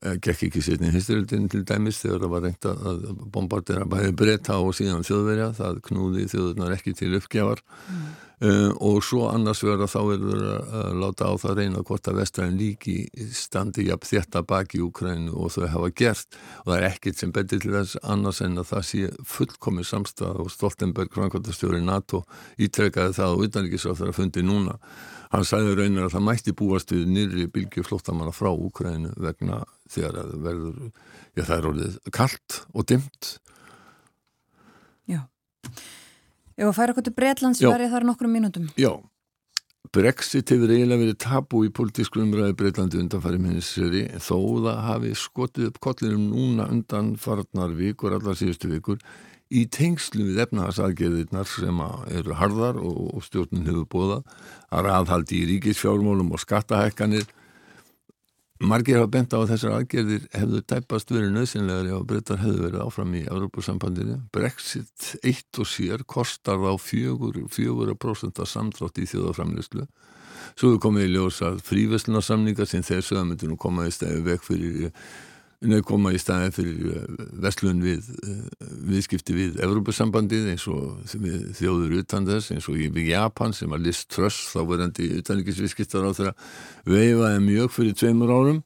gekk ekki sérni í hysteríldin til dæmis þegar það var reynd að bombardera bæði breyta og síðan þjóðverja það knúði þjóðurnar ekki til uppgjafar mm. Uh, og svo annars verður þá verður að láta á það reyna hvort að vestræðin líki standi jafn þetta baki í Ukrænu og þau hafa gert og það er ekkit sem betur til þess annars en að það sé fullkomið samstað og Stoltenberg, framkvæmtastjóri NATO ítrekkaði það og utanrikiðsráð þar að fundi núna. Hann sæði raunar að það mætti búast við nýri bylgi flóttamanna frá Ukrænu vegna þegar það verður, já það er orðið kallt og dimt. Já. Ef að færa okkur til Breitlands verið þar nokkrum mínútum. Já, Brexit hefur eiginlega verið tabu í politísku umræði Breitlandi undanfæri minniseri þó það hafi skotið upp kollinum núna undan farnar vikur, allar síðustu vikur í tengslu við efnahagsaðgerðirnar sem eru harðar og stjórnin hefur bóðað að raðhaldi í ríkisfjármólum og skattahækkanir Margir hafa bent á að þessar aðgerðir hefðu tæpast verið nöðsynlegar ef breytar hefðu verið áfram í Európusambandinu. Brexit eitt og sér kostar þá fjögur, fjögur prosent af samtrátt í þjóðaframlýslu. Svo hefur komið í ljós að fríveslunarsamningar sem þessu að myndi nú koma í stæði vekk fyrir nefn koma í staði fyrir eh, vestlun við eh, viðskipti við Evrópusambandið eins og þjóður utan þess eins og í Japan sem að Liz Truss þá verðandi utanriksviðskiptar á þeirra veifaði mjög fyrir tveimur árum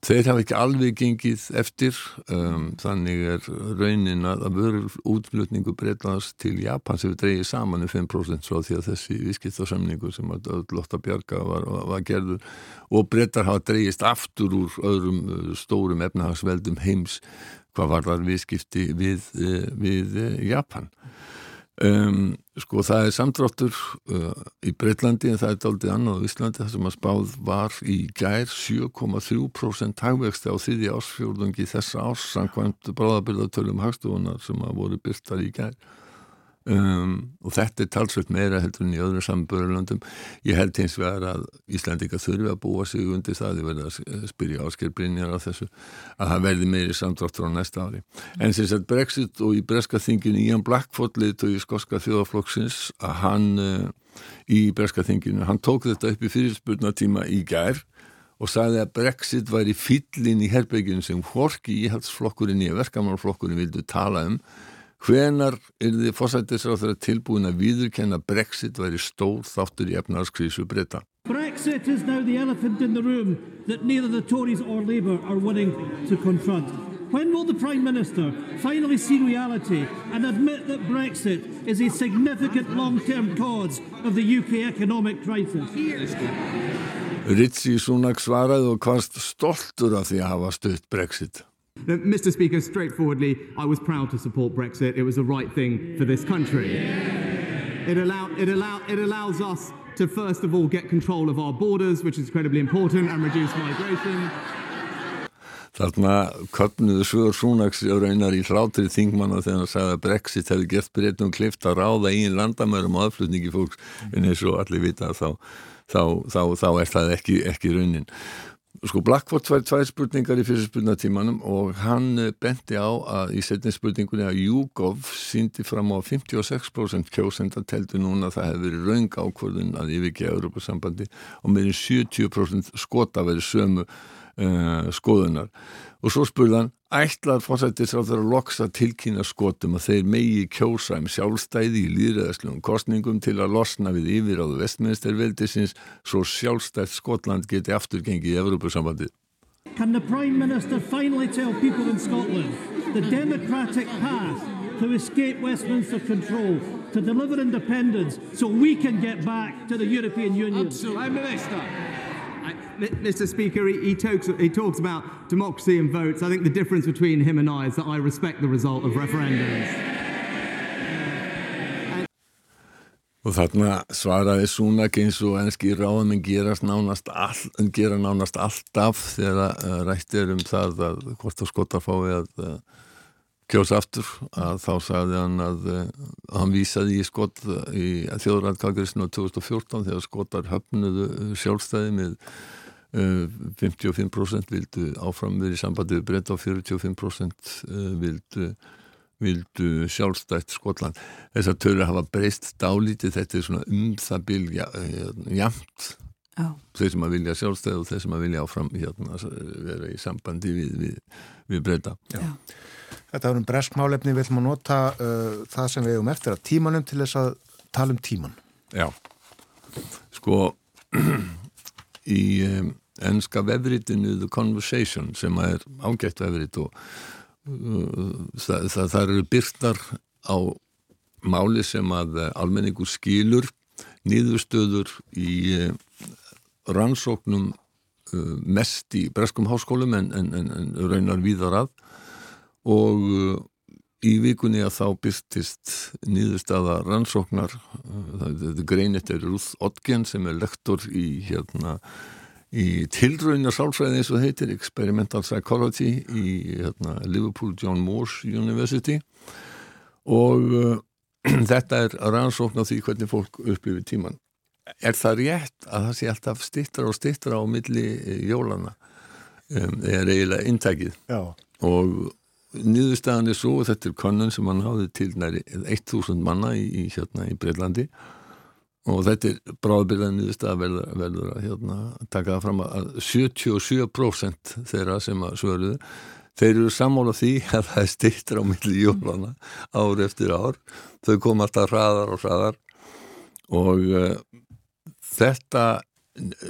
Þeir hafa ekki alveg gengið eftir, um, þannig er raunin að að vöru útflutningu breytast til Japan sem við dreyið saman um 5% svo því að þessi viðskiptarsamningu sem að Lotta Bjarga var, var gerður og breytar hafa dreyist aftur úr öðrum uh, stórum efnahagsveldum heims hvað var þar viðskipti við, uh, við uh, Japan. Um, sko það er samdráttur uh, í Breitlandi en það er daldið annað á Íslandi þar sem að spáð var í gær 7,3% hagvexti á þriði ásfjórðungi þessa árs samkvæmt bráðabyrðatölum hagstofunar sem að voru byrtar í gær Um, og þetta er talsveit meira heldur en í öðrum sambörulöndum ég held hins vegar að Íslandika þurfi að búa sig undir það, ég verði að spyrja áskilbrinjar á þessu að það verði meiri samdráttur á næsta ári. En sem sagt Brexit og í breska þinginu Ian Blackford lit og í skoska þjóðaflokksins að hann uh, í breska þinginu, hann tók þetta upp í fyrirspurnatíma í gær og sagði að Brexit væri fyllin í herbygginu sem hvorki íhaldsflokkurinn í verkamannflokkurinn vildu tala um Hvenar er þið fórsættisráð tilbúin að viðurkenna Brexit væri stór þáttur í efnarskrísu breyta? Brexit is now the elephant in the room that neither the Tories or Labour are willing to confront. When will the Prime Minister finally see reality and admit that Brexit is a significant long-term cause of the UK economic crisis? Ritsi Sunak svaraði og hvaðst stoltur af því að hafa stutt Brexit. Mr. Speaker, straightforwardly, I was proud to support Brexit. It was the right thing for this country. It, allow, it, allow, it allows us to, first of all, get control of our borders, which is incredibly important, and reduce migration. Þarna köpnuðu svör Súnaks raunar í hlátri þingmanna þegar hann sagði að Brexit hefði gert breytum klift að ráða einn landamærum og aðflutningi fólks en eins og allir vita þá, þá, þá, þá er það ekki, ekki raunin. Sko Blackford var tvær spurningar í fyrir spurnatímanum og hann eh, benti á að í setni spurningunni að YouGov síndi fram á 56% kjósenda teldu núna að það hefði verið raung ákvörðun að yfirgeða Europasambandi og meðin 70% skota verið sömu uh, skoðunar. Og svo spurðan ætlar fórsættisráður að loksa tilkynna skotum að þeir megi kjósa um sjálfstæði í líðræðslegum kostningum til að losna við yfiráðu vestministerveldisins svo sjálfstætt Skotland geti afturgengið í Evrópusambandið. Can the Prime Minister finally tell people in Scotland the democratic path to escape Westminster control, to deliver independence so we can get back to the European Union? Absolutely. Prime Minister. Mr. Speaker, he, he, talks, he talks about democracy and votes. I think the difference between him and I is that I respect the result of referendums. Og þarna svaraði Súnak eins og ennski ráðum en nánast, all, gera nánast alltaf þegar uh, rætt er um það að hvort að skotar fái að uh, kjósa aftur að þá sagði hann að uh, hann vísaði í skot í þjóðræðkakrisinu 2014 þegar skotar höfnuðu sjálfstæði með 55% vildu áfram verið í sambandi við breyta og 45% vildu vildu sjálfstætt Skotland. Þess að törur hafa breyst dálítið þetta er svona um það bylja jamt oh. þeir sem að vilja sjálfstætt og þeir sem að vilja áfram hérna, vera í sambandi við, við, við breyta Þetta er um breskmálefni, við ætlum að nota uh, það sem við hefum eftir að tímanum til þess að tala um tíman Já, sko í um, ennska vefritinu The Conversation sem er ágætt vefrit og það, það, það eru byrtar á máli sem að almenningur skilur nýðustöður í rannsóknum mest í breskum háskólum en, en, en, en raunar víðar að og í vikunni að þá byrtist nýðustöða rannsóknar þetta greinit er Ruth Odgen sem er lektor í hérna í tilraunar sálfræði eins og heitir Experimental Psychology í hérna, Liverpool John Moores University. Og uh, þetta er rannsókn á því hvernig fólk upplifir tíman er það rétt að það sé alltaf stittra og stittra á milli jólana um, er eiginlega inntækið og nýðustæðan er svo og þetta er konun sem hann háði til næri 1000 manna í, í, hérna, í Breitlandi og þetta er bráðbyrðan nýðustæða verður, verður að hérna, taka það fram að 77% þeirra sem að svöruðu þeir eru sammála því að það er stittra á milli jólana ár eftir ár. Þau kom alltaf hraðar og hraðar. Og uh, þetta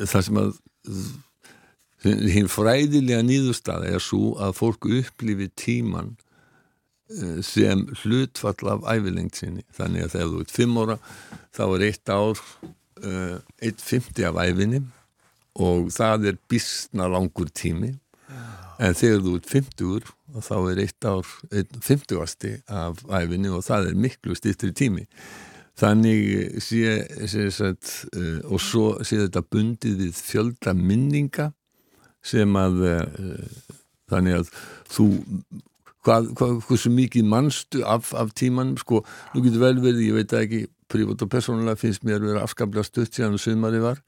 það sem að hinn fræðilega nýðustæða er svo að fólk upplifi tíman sem hlutfall af ævilengt sinni. Þannig að þegar þú ert fimm ára þá er eitt ár uh, eitt fymti af æfinni og það er bísna langur tími. En þegar þú ert fymtugur þá er eitt ár, einn fymtugasti af æfinni og það er miklu stýttri tími. Þannig sé, sé sagt, uh, og svo sé þetta bundið við fjölda minninga sem að uh, þannig að þú hvað, hvað, hversu mikið mannstu af, af tímanum, sko, nú getur vel verið ég veit ekki, prívat og persónulega finnst mér að vera afskaplega stutt síðan og sögumari var.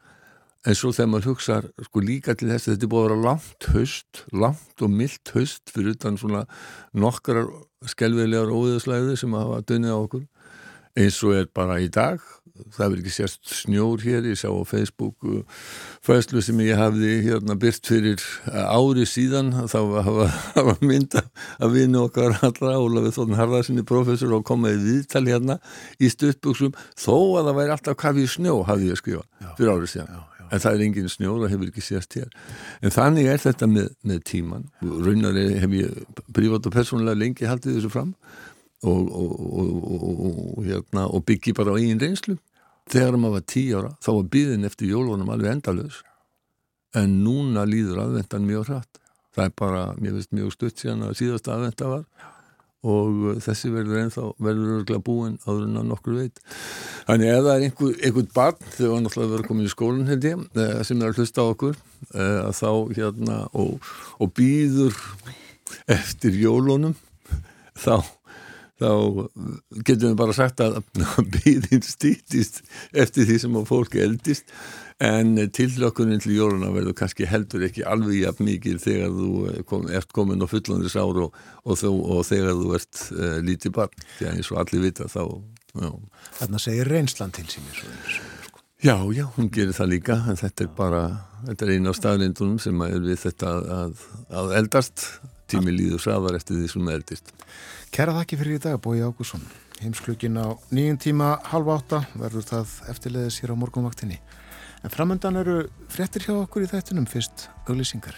En svo þegar maður hugsa sko líka til þess að þetta er búið að vera langt haust, langt og mildt haust fyrir utan svona nokkrar skelvilegar óðurslæði sem hafa dönnið á okkur. Eins og er bara í dag það verður ekki sérst snjór hér ég sá á Facebook uh, fæslu sem ég hafði hérna byrt fyrir uh, ári síðan. Þá var mynda að vinna okkar allra Ólafið Þórn Harðarsinni professor og komaði viðtal hérna í stuttbuksum þó að það væri alltaf kafi í snjó hafði ég að skrifa fyrir árið síðan. Já, já. en það er engin snjó, það hefur ekki sérst hér. En þannig er þetta með, með tíman raunar hef ég privat og persónulega lengi haldið þessu fram Og, og, hérna, og byggi bara á einn reynslu. Þegar maður var tí ára þá var byðin eftir jólunum alveg endalus en núna líður aðvendan mjög hratt. Það er bara, mér finnst mjög stutt síðan að síðasta aðvenda var. Og þessi verður ennþá verður örglega búin áður en að nokkur veit. Þannig ef það er einhver, einhvern barn þegar hann náttúrulega verður komin í skólinn held ég eh, sem er að hlusta á okkur eh, að þá hérna og, og býður eftir jólunum þá þá getum við bara sagt að býðin stýttist eftir því sem að fólk eldist en tillökkunin til jóluna verður kannski heldur ekki alveg jafn mikið þegar þú kom, ert komin á fullandis ár og, og, þú, og þegar þú ert uh, lítið barn, því að eins og allir vita þá Þannig að segja reynslan til sín Já, já, hún gerir það líka. En þetta er bara, þetta er eina af staðlindunum sem er við þetta að, að eldast. Tími líður sraðar eftir því sem eldist Kæra þakki fyrir í dag, Bói Ágússon. Heimsklukkin á nýjum tíma halva átta verður það eftirleðis hér á morgunvaktinni. En framöndan eru frettir hjá okkur í þættunum fyrst auglýsingar.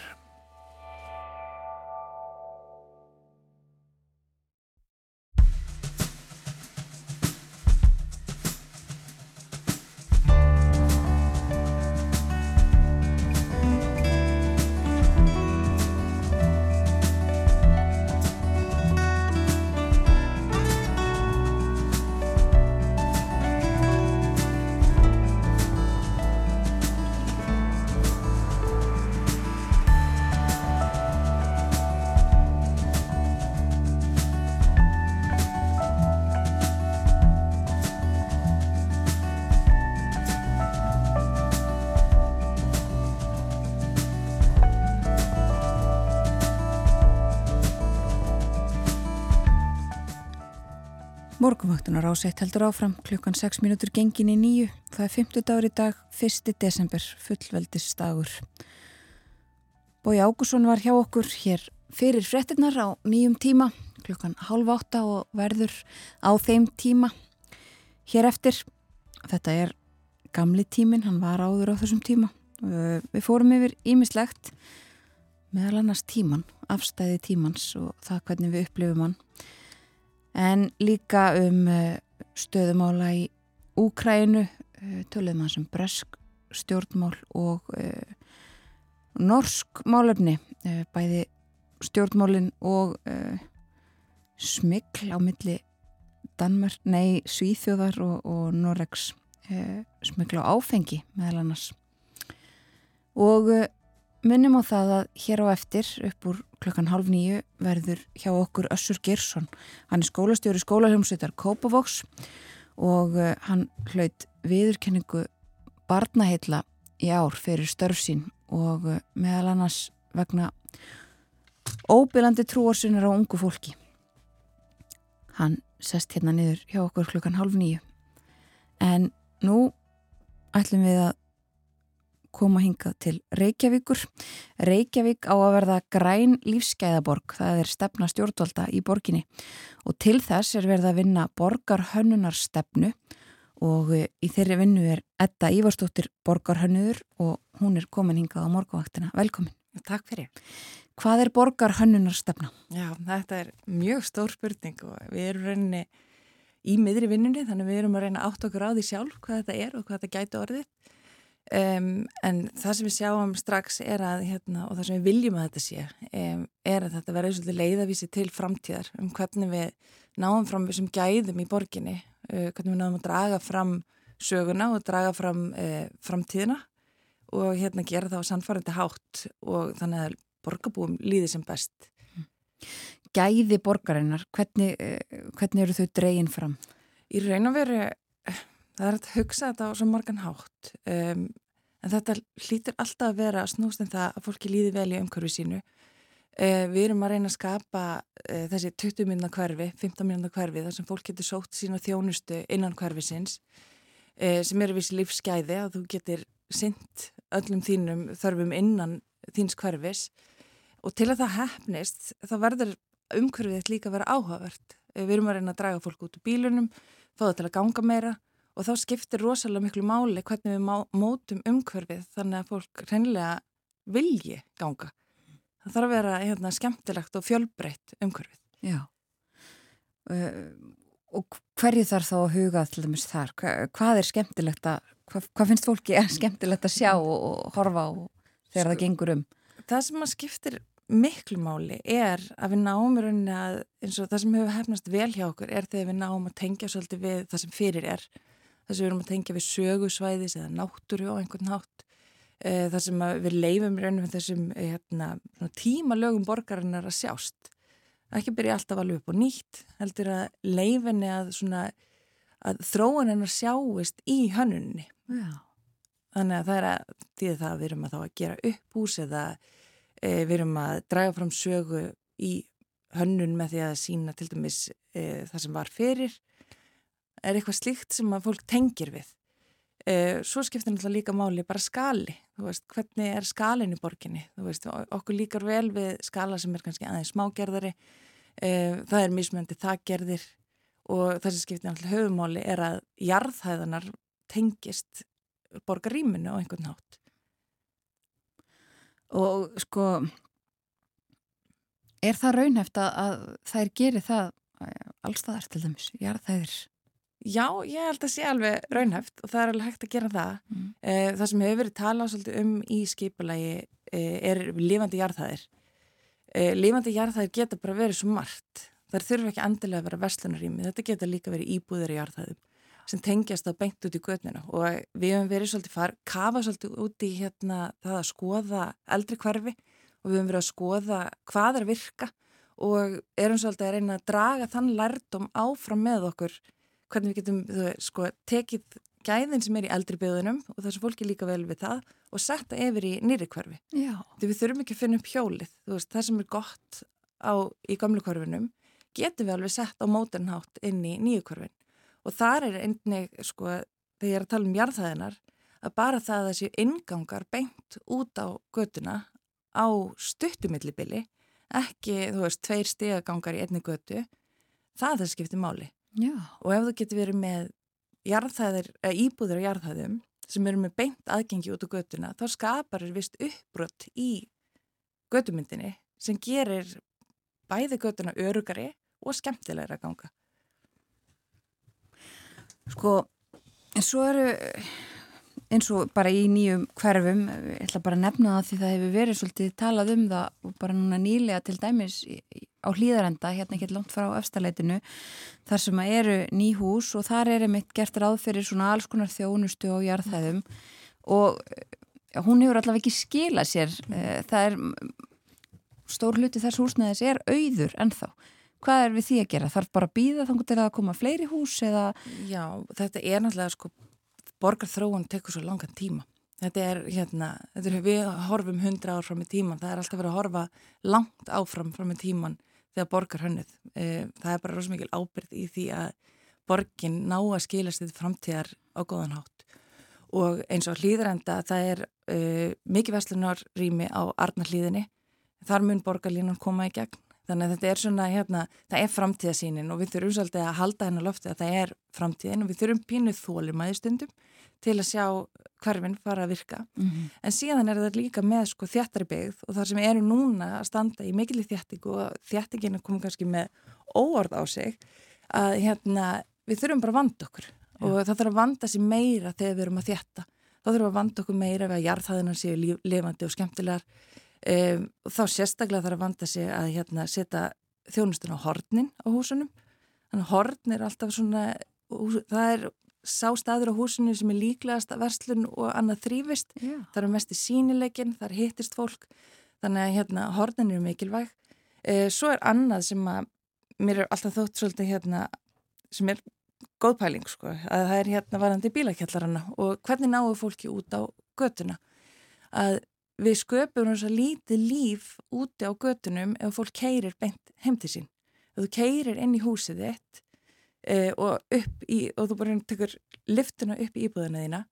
Ásett heldur áfram klukkan 6 minútur gengin í nýju. Það er 50 dagur í dag, 1. desember, fullveldisdagur. Bói Ágússon var hjá okkur hér fyrir frettinnar á nýjum tíma, klukkan halv átta og verður á þeim tíma hér eftir. Þetta er gamli tímin, hann var áður á þessum tíma. Við fórum yfir ímislegt meðal annars tíman, afstæði tímans og það hvernig við upplifum hann en líka um eh, stöðumála í Úkrænu, eh, töluðum hans um bresk stjórnmál og uh, norsk málefni, uh, bæði stjórnmálin og smikl á milli Danmörk, nei Svíþjóðar og, og Noregs smikl á áfengi meðal annars. Og minnum á það að hér á eftir upp úr klokkan halv nýju verður hjá okkur Össur Girsson. Hann er skólastjóri skólahljómsveitar Kópavox og eh, hann hlaut viðurkenningu barnaheilla í ár fyrir störf sín og eh, meðal annars vegna óbyrlandi trúarsunar á ungu fólki. Hann sest hérna niður hjá okkur klokkan halv nýju. En nú ætlum við að koma hingað til Reykjavíkur. Reykjavík á að verða græn lífsgæðaborg, það er stefna stjórnvalda í borginni og til þess er verða að vinna borgarhönnunar stefnu og í þeirri vinnu er Edda Ívarstóttir borgarhönnuður og hún er komin hingað á morgavaktina. Velkomin. Takk fyrir. Hvað er borgarhönnunar stefna? Já, þetta er mjög stór spurning og við erum reyni í miðri vinnunni þannig við erum að reyna átt okkur á því sjálf hvað þetta er og hvað þetta gæti orðið Um, en það sem við sjáum strax er að, hérna, og það sem við viljum að þetta sé, um, er að þetta verður svolítið leiðavísi til framtíðar um hvernig við náum fram þessum gæðum í borginni, uh, hvernig við náum að draga fram söguna og draga fram uh, framtíðina og hérna gera það á sannfærandi hátt og þannig að borgarbúum líði sem best. Gæði borgarinnar, hvernig, uh, hvernig eru þau dregin fram? Í raun og veru það er að hugsa þetta á svo morgan hátt um, en þetta hlýtur alltaf að vera snúst en það að fólki líði vel í umhverfi sínu. Uh, við erum að reyna að skapa uh, þessi 20 minna hverfi 15 minna hverfi þar sem fólk getur sótt sína þjónustu innan hverfi sinns uh, sem eru vissi lífsgæði að þú getur synt öllum þínum þörfum innan þíns hverfis. Og til að það hefnist þá verður umhverfið líka að vera áhugavert. Við erum að reyna að draga fólk út úr bílunum fá það til að ganga meira og þá skiptir rosalega miklu máli hvernig við mótum umhverfið þannig að fólk reynilega vilji ganga. Það þarf að vera hérna, skemmtilegt og fjölbreytt umhverfið. Já. Uh, og hverju þarf þá að huga til dæmis þar? Hva, hvað er skemmtilegt að, hvað, hvað finnst fólki er skemmtilegt að sjá og, og horfa á þegar sko, það gengur um? Það sem að skiptir miklu máli er að við náum eins og það sem hefur hefnast vel hjá okkur er þegar við náum að tengja svolítið við það sem fyrir er þar sem við erum að tengja við sögusvæðis eða náttúru á einhvern nátt e, þar sem við leifum raunum þessum hérna, tímalögum borgarinnar að sjást. Ekki byrja alltaf alveg upp og nýtt heldur að leifinni að, svona, að þróun hennar sjáist í hönnunni Já. þannig að það er að því að það við erum að þá að gera upp hús eða e, við erum að draga fram sögu í hönnun með því að sína til dæmis e, það sem var fyrir er eitthvað slíkt sem að fólk tengir við. Uh, svo skiptir náttúrulega líka máli bara skali, þú veist, hvernig er skalin í borginni, þú veist, okkur líkar vel við skala sem er kannski aðeins smágerðari, uh, það er mismöndi þakgerðir og það sem skiptir náttúrulega höfumáli er að jarðhæðanar tengist borgaríminu á einhvern nátt. Og sko, er það raunheft að þær gerir það allstaðar til dæmis, jarðhæðir? Já, ég held að sé alveg raunhæft og það er alveg hægt að gera það. Mm. Það sem hefur verið talað svolítið um í skipulagi er lifandi jarðhæðir. Lifandi jarðhæðir geta bara verið svo margt. Það þurfa ekki endilega að vera verslunarími. Þetta geta líka verið íbúðir í jarðhæðum sem tengjast á beint út í gödnina og við hefum verið svolítið far, kafa svolítið út í hérna það að skoða eldri hverfi og við hefum verið að skoða hvað er virka og erum svolítið að reyna að draga þann lærdom áfram með okkur hvernig við getum veist, sko, tekið gæðin sem er í eldri byggðunum og þess að fólki líka vel við það og setja yfir í nýri hverfi. Því við þurfum ekki að finna upp hjólið. Veist, það sem er gott á, í gamlu hverfinum getum við alveg sett á mótenhátt inn í nýju hverfin. Og þar er einnig, sko, þegar ég er að tala um jarðhæðinar, að bara það að þessi ingangar beint út á götuna á stuttumillibili, ekki, þú veist, tveir stegagangar í einni götu, það er skiptið máli. Já. og ef þú getur verið með jarðhæðir, íbúðir á jarðhæðum sem eru með beint aðgengi út á götuna þá skapar þér vist uppbrott í götumyndinni sem gerir bæði götuna örugari og skemmtilegra að ganga Sko en svo eru eins og bara í nýjum hverfum ég ætla bara að nefna það því það hefur verið svolítið talað um það og bara núna nýlega til dæmis á hlýðarenda, hérna ekki langt frá öfstaleitinu, þar sem eru ný hús og þar er einmitt gert ráð fyrir svona alls konar þjónustu og jarðhæðum og ja, hún hefur allavega ekki skilað sér eh, það er stór hluti þess húsnæðis er auður ennþá. Hvað er við því að gera? Þarf bara að býða þannig til að koma fleiri hús eða? Já, þetta er náttúrulega sko borgarþróun tekur svo langan tíma Þetta er hérna, þetta er, við horfum hundra ár fram í tíman, það er alltaf verið að horfa langt áfram fram í tíman þegar borgar hönnuð. E, það er bara rosa mikil ábyrð í því að borgin ná að skilast þetta framtíðar á góðan hátt. Og eins og hlýðrenda, það er e, mikið vestlunarrými á Arnarlíðinni, þar mun borgarlínan koma í gegn. Þannig að þetta er svona, hérna, það er framtíðasínin og við þurfum svolítið að halda hennar lofti að það er framtíðin og við þurfum pínuð þólum aðeins stundum til að sjá hverfinn fara að virka mm -hmm. en síðan er þetta líka með sko þjættari byggð og þar sem eru núna að standa í mikilvæg þjættingu og þjættingin er komið kannski með óord á sig að hérna við þurfum bara að vanda okkur ja. og það þarf að vanda sér meira þegar við erum að þjætta þá þurfum við að vanda okkur meira við að jarðhæðina séu lifandi og skemmtilegar um, og þá sérstaklega þarf að vanda sig að hérna, setja þjónustun á hornin á húsunum. Þannig að horn er alltaf svona það er sá staður á húsinu sem er líklegast að verslun og annað þrýfist Já. það er mest í sínileikin, það er hittist fólk. Þannig að hérna hornin eru mikilvæg. E, svo er annað sem að mér er alltaf þótt svolítið hérna sem er góð pæling sko að það er hérna varandi bílakjallarana og hvernig náu fólki út á götuna? Að við sköpum þess að lítið líf úti á götunum ef fólk keirir beint heim til sín. Ef þú keirir inn í húsið þitt e, og í, og þú bara tekur liftuna upp í íbúðina þína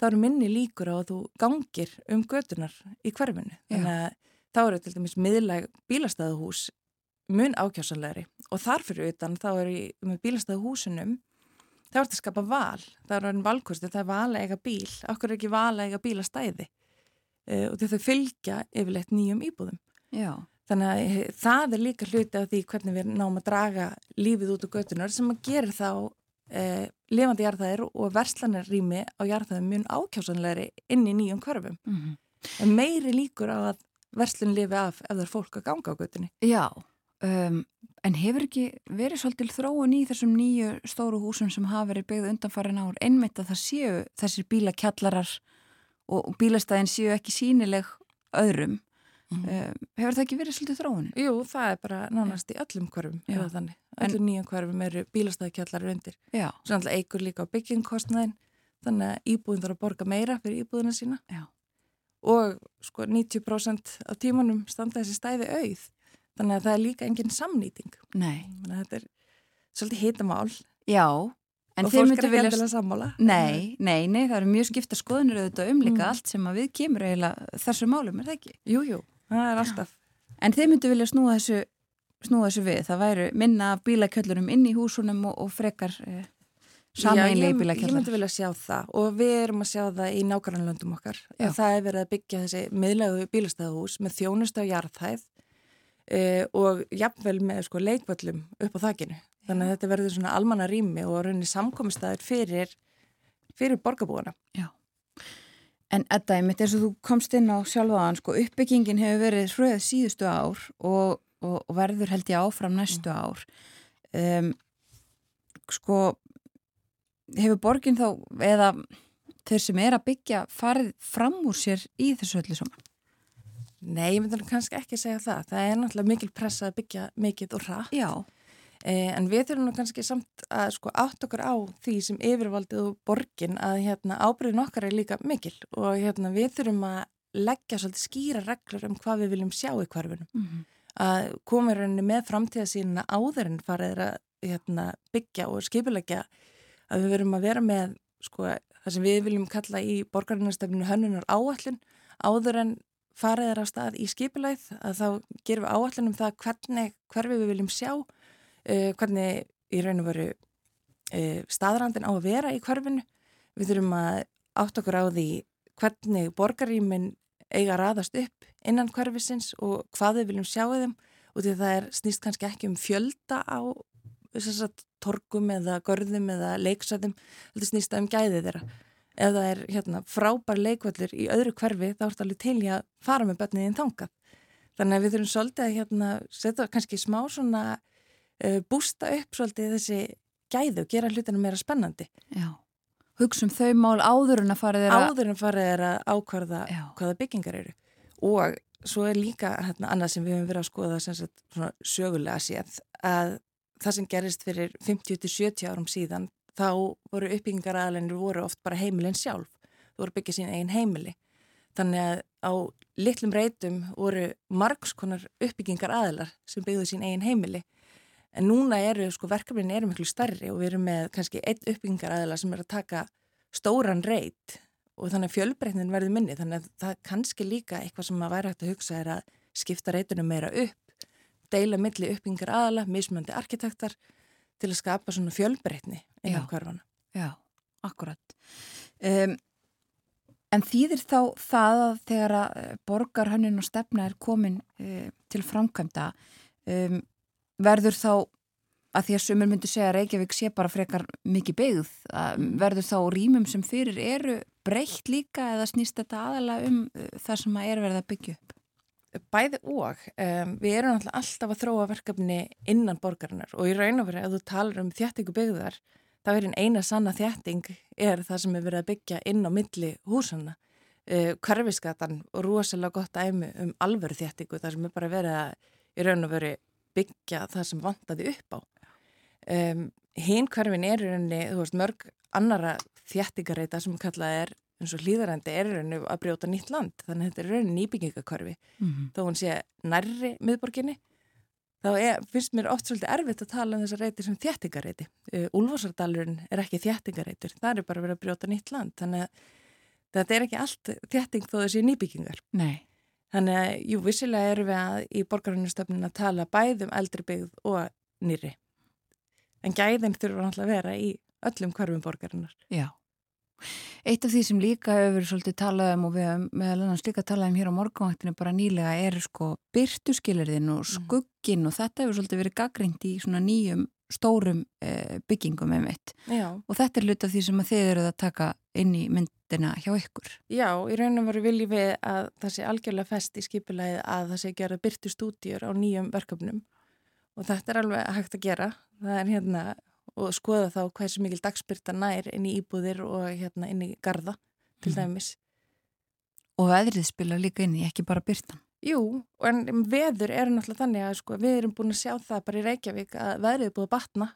þá eru minni líkur á að þú gangir um götunar í hverfinu. Þannig að þá eru til dæmis miðlæg bílastæðuhús mun ákjásanlegri og þarfir utan þá eru með bílastæðuhúsunum er þetta að skapa val. Það er einn valkosti, það er val að eiga bíl. Okkur er ekki val að eiga bílastæði e, og þau fylgja yfirleitt nýjum íbúðum Já. Þannig að eh, það er líka hluti af því hvernig við náum að draga lífið út á göttunar sem að gera þá eh, lifandi jarðæðir og verslanir rými á jarðæðum mjög ákjásanlegri inn í nýjum körfum. Mm -hmm. Meiri líkur á að verslun lifi af ef það er fólk að ganga á göttunni. Já, um, en hefur ekki verið svolítil þróun í þessum nýju stóru húsum sem hafa verið byggðið undanfarin ár einmitt að það séu þessir bílakjallarar og, bílastæðin séu ekki sínileg öðrum. Mm -hmm. hefur það ekki verið svolítið þróunin? Jú, það er bara nánast í öllum hverfum öllum nýjum hverfum eru bílastæðikjallar undir, svo náttúrulega eigur líka á byggingkostnaðin, þannig að íbúin þarf að borga meira fyrir íbúðina sína. Já. og sko 90% af tímanum standa þessi stæði auð þannig að það er líka engin samnýting. Nei. þannig að þetta er svolítið hitamál. Já, en og fólk myndu er ekki endilega sammála. Nei, nei, nei, það eru mjög skipta skoðunir auðvitað um líka Mm. allt sem að við kemur eiginlega þessu málum, er það ekki? Jú, jú, það er alltaf. En þeir myndu vilja snúa þessu, snúa þessu við, það væru minna af bílakjöllurum inn í húsunum og, og frekar eh, sameinlegi Já, ég, myndi vilja sjá það. Og við erum að sjá það í nákvæmlandum okkar. Já. að það er verið að byggja þessi miðlegu bílastæðahús með þjónust á jarðhæð e, og jafnvel með sko leikvöllum upp á þakkinu þannig að þetta verður svona almanna rými og rauninni samkomistæður fyrir fyrir borgarbúana Já. En Edda, ég mitt eins og þú komst inn á sjálfaðan, sko, uppbyggingin hefur verið hröð síðustu ár og, og, og verður held ég áfram næstu ár. Um, sko, hefur borgin þá, eða þeir sem er að byggja farið fram úr sér í þessu öllu saman? Nei, ég myndi kannski ekki segja það það er náttúrulega mikil pressa að byggja mikið og rætt Já. Eh, en við þurfum nú kannski samt að sko átt okkur á því sem yfirvaldið og borgin að hérna ábyrðin okkar er líka mikil og hérna við þurfum að leggja svolítið skýra reglur um hvað við viljum sjá í hverfunum. Mm -hmm. Að koma rauninni með framtíðasínina áður en farið að hérna, byggja og skipilegja að við verum að vera með sko það sem við viljum kalla í borgarinnarstöfninu hönnunar áallun áður en farið er á stað í skipilegð að þá gerum við áallun um það hvernig hverfi við viljum sjá uh, hvernig í raun og veru uh, staðrandin á að vera í hverfinu. Við þurfum að átt okkur á því hvernig borgarýmin eiga að raðast upp innan hverfisins og hvað við viljum sjá þeim og því það er snýst kannski ekki um fjölda á sagt, torgum eða görðum eða leiksæðum, þetta snýst um gæðið þeirra. Ef það er hérna, frábær leikvöldur í öðru hverfi þá er þetta alveg til í að fara með börniðin þangað. Þannig að við þurfum svolítið að hérna, setja kannski smá svona bústa upp svolítið þessi gæði og gera hlutinu meira spennandi. Já. Hugsa um þau mál áður en að farið þeirra... Áður en farið þeirra ákvarða Já. hvaða byggingar eru. Og svo er líka hérna, annað sem við höfum verið að skoða sagt, sögulega séð að það sem gerist fyrir 50-70 árum síðan þá voru uppbyggingar aðalennir voru oft bara heimilin sjálf. Þú voru byggja sín eigin heimili. Þannig að á litlum reytum voru margskonar uppbyggingar aðalar sem byggðu sín eigin heimili. En núna eru, sko, verkefnin eru miklu starri og við erum með kannski einn uppbyggingar aðala sem er að taka stóran reyt og þannig að fjölbreytnin verður minni. Þannig að það kannski líka eitthvað sem að væri hægt að hugsa er að skipta reytunum meira upp, deila milli uppbyggingar aðala, mismöndi arkitektar til að skapa svona fjölbreytni innan hverfana. Já, akkurat. Um, en þýðir þá það að þegar að borgarhönnun og stefna er komin uh, til framkvæmda um, verður þá að því að sumur myndu segja að Reykjavík sé bara frekar mikið byggð, verður þá rýmum sem fyrir eru breytt líka eða snýst þetta aðalega um uh, það sem að er verið að byggja upp? Bæði og. Um, við erum alltaf að þróa verkefni innan borgarinnar og í raun og verið að þú talar um þjættingu byggðar, það verið eina sanna þjætting er það sem er verið að byggja inn á milli húsanna. Uh, Karfiskatan og rosalega gott æmi um alveru þjættingu, það sem er bara verið að í raun og verið byggja það sem vantaði upp á. Um, hinn hverfin er rauninni, þú veist, mörg annara þjættingareita sem kallað er eins og hlýðarændi er rauninni að brjóta nýtt land, þannig að þetta er rauninni nýbyggingakörfi mm -hmm. þó hún sé nærri miðborginni, þá er, finnst mér oft svolítið erfitt að tala um þessar reyti sem þjættingareiti. Uh, Úlfarsardalurinn er ekki þjættingareitur, það er bara verið að brjóta nýtt land, þannig að þetta er ekki allt þjætting þó þessi nýbyggingar. Nei. Þannig að, jú, vissilega erum við að í borgarunustöfnun að tala bæðum eldri byggð og nýri. En gæðin þurfa náttúrulega að vera í öllum hverfum borgarinnar. Já. Eitt af því sem líka hefur svolítið talað um og við hefum meðal annars líka talað um hér á morgunvaktinu bara nýlega er sko byrtuskilirðin og mhm. skuggin mm. og þetta hefur svolítið verið gaggrind í svona nýjum stórum e, byggingum með mitt. Já. Og þetta er luta því sem þið eruð að taka inn í myndina hjá ykkur. Já, í raunum voru viljið við að það sé algjörlega fest í skipulæði að það sé gera byrtustúdjur á nýjum verkefnum og þetta er alveg hægt að gera. Það er hérna og skoða þá hversu mikil dagspyrta nær inn í íbúðir og hérna inn í garda til mhm. dæmis. Og veðrið spila líka inn í, ekki bara byrtan? Jú, en veður er náttúrulega þannig að sko, við erum búin að sjá það bara í Reykjavík að veðrið er búin að batna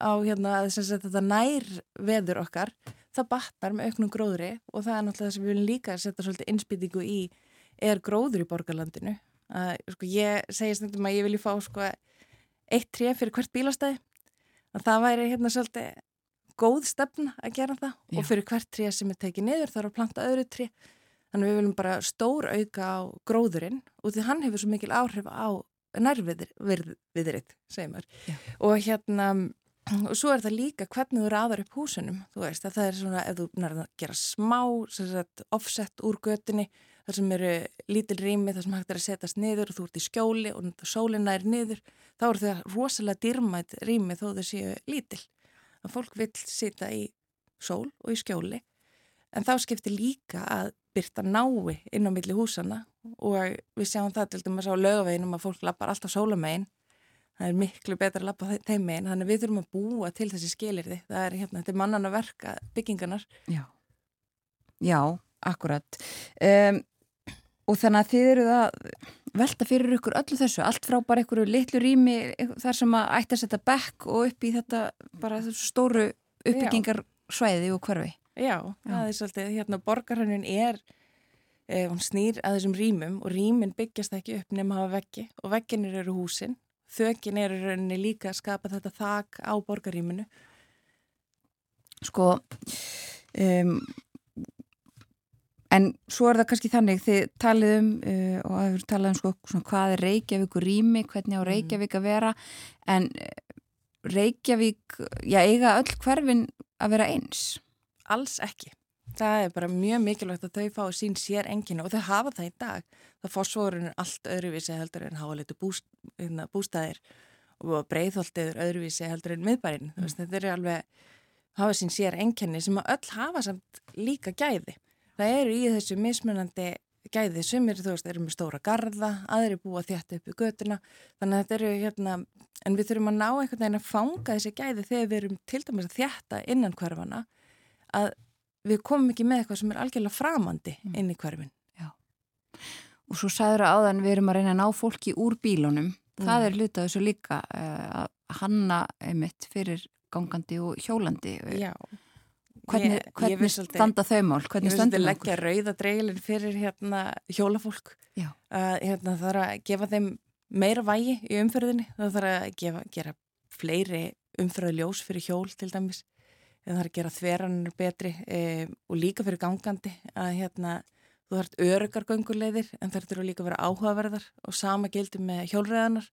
á hérna að þetta nær veður okkar, það batnar með auknum gróðri og það er náttúrulega það sem við viljum líka setja svolítið innspýtingu í er gróður í borgarlandinu. Að, sko, ég segist náttúrulega að ég vilji fá sko, eitt tref fyrir hvert bílastæði að það væri hérna svolítið góð stefna að gera það Já. og fyrir hvert tré sem er tekið niður þarf að planta öðru tré þannig við viljum bara stór auka á gróðurinn og því hann hefur svo mikil áhrif á nærviðrið og hérna og svo er það líka hvernig þú raðar upp húsunum. Þú veist að það er svona ef þú nærðan að gera smá sagt, offset úr götinni þar sem eru lítil rými þar sem hægt er að setjast niður og þú ert í skjóli og sólina er niður þá eru það rosalega dýrmætt rými þó þau séu lítil. Að fólk vil sita í sól og í skjóli en þá skiptir líka að byrta nái inn á milli húsana og við sjáum það til dæmis á lögaveginum að fólk lappar alltaf sólamegin það er miklu betra að lappa þeim megin þannig við þurfum að búa til þessi skilirði það er hérna, þetta er mannan að verka byggingarnar. Já, Já akkurat. Um, og þannig að þið eru að velta fyrir ykkur öllu þessu, allt frá bara einhverju litlu rými þar sem að ætti að setja bekk og upp í þetta bara stóru uppbyggingarsvæði og hverfi. Já, það er svolítið, hérna borgarhörnun er, eh, hún snýr að þessum rýmum og rýmin byggjast ekki upp nema að hafa veggi og vegginir eru húsin, þökin eru rauninni líka að skapa þetta þak á borgarrýminu. Sko, um, En svo er það kannski þannig þið talið um uh, og það hefur talað um sko, svona, hvað er Reykjavík og rými, hvernig á mm. Reykjavík að vera en uh, Reykjavík, já eiga öll hverfin að vera eins? Alls ekki. Það er bara mjög mikilvægt að þau fá sín sér enginu og þau hafa það í dag. Það fórsvorun er allt öðruvísi heldur en hafa litur búst, hérna, bústæðir og breyðholtiður öðruvísi heldur en miðbærin. Mm. Þetta er alveg hafa sín sér enginu sem að öll hafa samt líka gæði það eru í þessu mismunandi gæði sumir, þú veist, eru með stóra garda, aðri búa þjætt upp í götuna þannig að þetta eru hérna en við þurfum að ná einhvern veginn að fanga þessi gæði þegar við erum til dæmis að þjætta innan hverfana að við komum ekki með eitthvað sem er algjörlega framandi mm. inn í hverfin. Já, og svo sæður að áðan við erum að reyna að ná fólki úr bílunum. Mm. það er lutað þessu líka uh, að hanna einmitt fyrir gangandi og hjólandi. Já. Hvernig, ég, hvernig ég standa þau mál? Hvernig ég finnst að leggja rauðadreilin fyrir hérna, hjólafólk. Að hérna, það þarf að gefa þeim meira vægi í umfyrðinni það þarf að gefa, gera fleiri umfyrðuljós fyrir hjól til dæmis það þarf að gera þveranir betri e, og líka fyrir gangandi að hérna, þú þarf öryggar göngulegðir en það þarf líka að vera áhugaverðar og sama gildi með hjólreðanar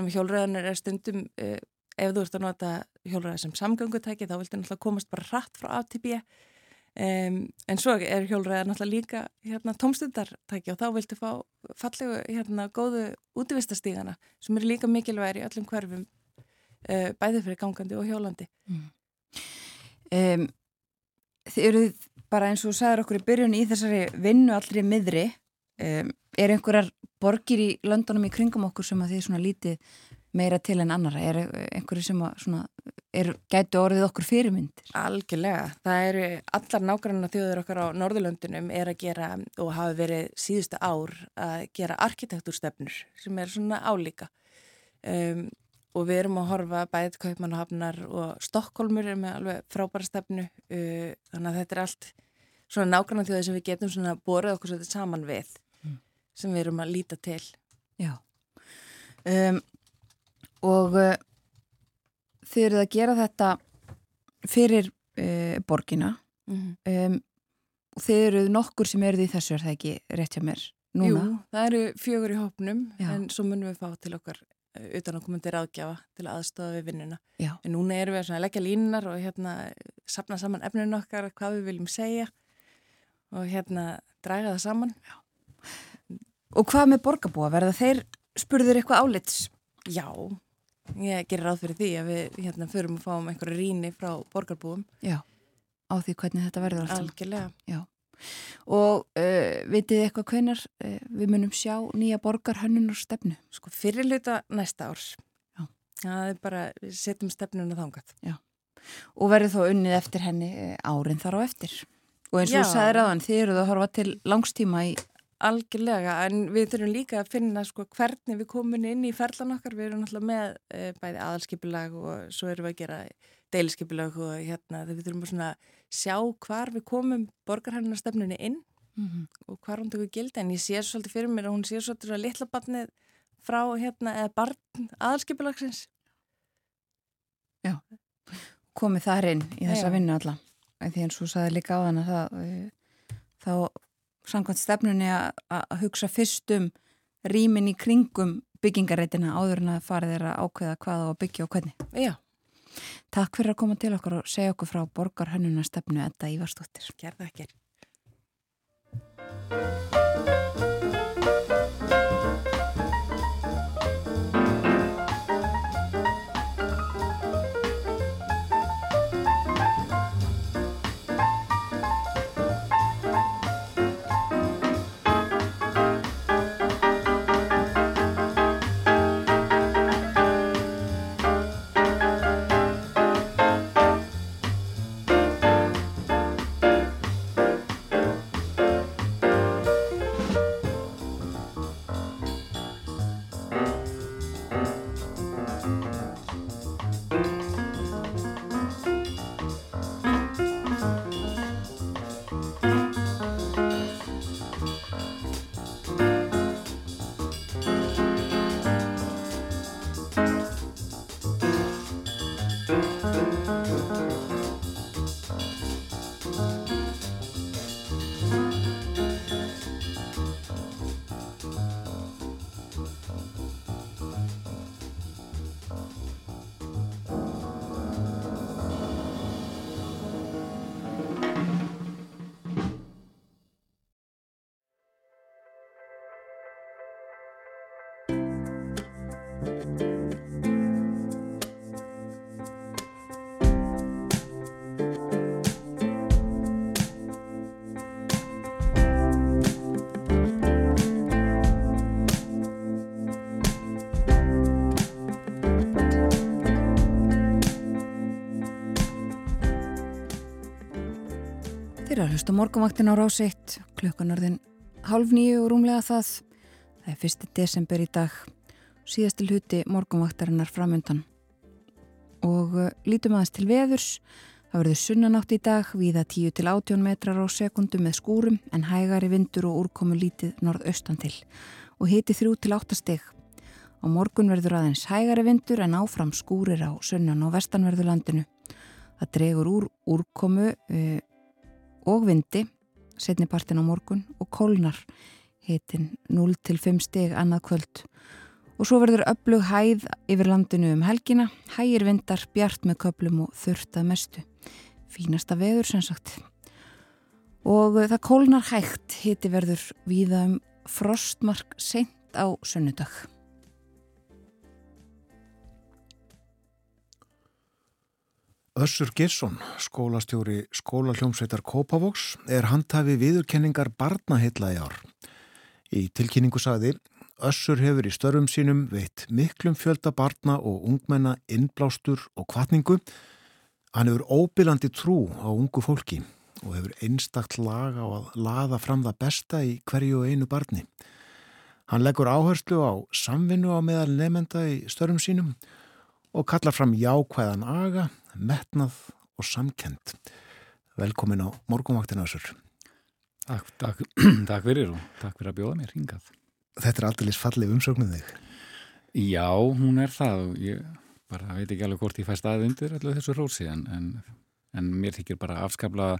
hjólreðanar er stundum e, ef þú ert að nota hjólræði sem samgöngutæki þá viltu náttúrulega komast bara hratt frá A til B. Um, en svo er hjólræði náttúrulega líka hérna, tómstundartæki og þá viltu fá fallegu hérna, góðu útvistastígana sem eru líka mikilvægir í öllum hverfum uh, bæði fyrir gangandi og hjólandi. Mm. Um, Þið eru bara eins og sagður okkur í byrjun í þessari vinnu allri miðri. Um, er einhverjar borgir í löndunum í kringum okkur sem að því svona lítið meira til en annara, er einhverju sem að svona, er, gætu orðið okkur fyrirmyndir? Algjörlega, það eru allar nákvæmna þjóður okkar á Norðurlöndunum er að gera og hafa verið síðustu ár að gera arkitektúrstefnur sem er svona álíka. Um, og við erum að horfa bæðið Kaupmannhafnar og Stokkólmur er með alveg frábæra stefnu uh, þannig að þetta er allt svona nákvæmna þjóði sem við getum svona borðið okkur svolítið saman við mm. sem við erum að líta til Já um, og uh, þið eruð að gera þetta fyrir uh, borgina mm -hmm. um, og þið eruð nokkur sem eruð í þessu er það ekki rétt hjá mér núna? Jú, það eru fjögur í hópnum Já. en svo munum við fá til okkar utan að koma til aðgjafa til aðstofa við vinnuna. Já. En núna erum við að leggja línar og hérna sapna saman efninu okkar, hvað við viljum segja og hérna draga það saman. Já. Og hvað með borgarbúa? Verða þeir spurður eitthvað álits? Já, Ég gerir ráð fyrir því að við hérna förum að fáum einhverju ríni frá borgarbúum. Já, á því hvernig þetta verður alltaf. Algjörlega. Já, og uh, vitið eitthvað hvenar uh, við munum sjá nýja borgarhönnun og stefnu? Sko fyrirluta næsta árs. Já. Það er bara, við setjum stefnuna þángat. Já, og verður þó unnið eftir henni uh, árin þar á eftir. Og eins og þú sagði ráðan, þið eruð að horfa til langstíma í Algjörlega, en við þurfum líka að finna sko, hvernig við komum inn í ferlan okkar. Við erum náttúrulega með bæði aðalskipilag og svo erum við að gera deiliskipilag og hérna við þurfum að sjá hvar við komum borgarhænarstefnunni inn mm -hmm. og hvar hún tökur gildi. En ég sé svolítið fyrir mér að hún sé svolítið litla barnið frá hérna, eða barn aðalskipilagsins. Já, komið þar inn í þessa Já. vinnu alla. Því eins og saði líka á þann að það, e, þá samkvæmt stefnunni að hugsa fyrst um rýmin í kringum byggingareitina áður en að farið er að ákveða hvað og byggja og hvernig. Já. Takk fyrir að koma til okkur og segja okkur frá borgarhönnuna stefnu Edda Ívarstóttir. Gerða ekki. Að hlusta morgunvaktin á rás 1, klukkan orðin halv nýju og rúmlega það. Það er fyrsti desember í dag, síðastil huti morgunvaktarinnar framöndan. Og uh, lítum aðeins til veðurs. Það verður sunnanátt í dag, viða 10 til 18 metrar á sekundu með skúrum en hægari vindur og úrkomu lítið norðaustan til. Og hiti 3 til 8 steg. Á morgun verður aðeins hægari vindur en áfram skúrir á sunnan og vestanverðulandinu. Það dregur úr úrkomu uh, og vindi setni partin á morgun og kólnar hitin 0-5 steg annað kvöld. Og svo verður öflug hæð yfir landinu um helgina hægir vindar, bjart með köplum og þurftað mestu. Fínasta veður sem sagt. Og það kólnar hægt hiti verður víða um frostmark seint á sunnudag Össur Gilsson, skólastjóri skólaljómsveitar Kópavóks, er handhafi viðurkenningar barnaheilla í ár. Í tilkynningu sagði, Össur hefur í störfum sínum veitt miklum fjölda barna og ungmenna innblástur og kvartningu. Hann hefur óbylandi trú á ungu fólki og hefur einstakt lag á að laða fram það besta í hverju einu barni. Hann leggur áherslu á samvinnu á meðal nefnda í störfum sínum og kallar fram jákvæðan aga metnað og samkend. Velkomin á morgunvaktina þessur. Takk, takk, takk fyrir og takk fyrir að bjóða mér hingað. Þetta er aldrei fallið umsögnuð þig. Já, hún er það og ég bara veit ekki alveg hvort ég fæ staðið undir allir þessu rósi en, en, en mér þykir bara afskapla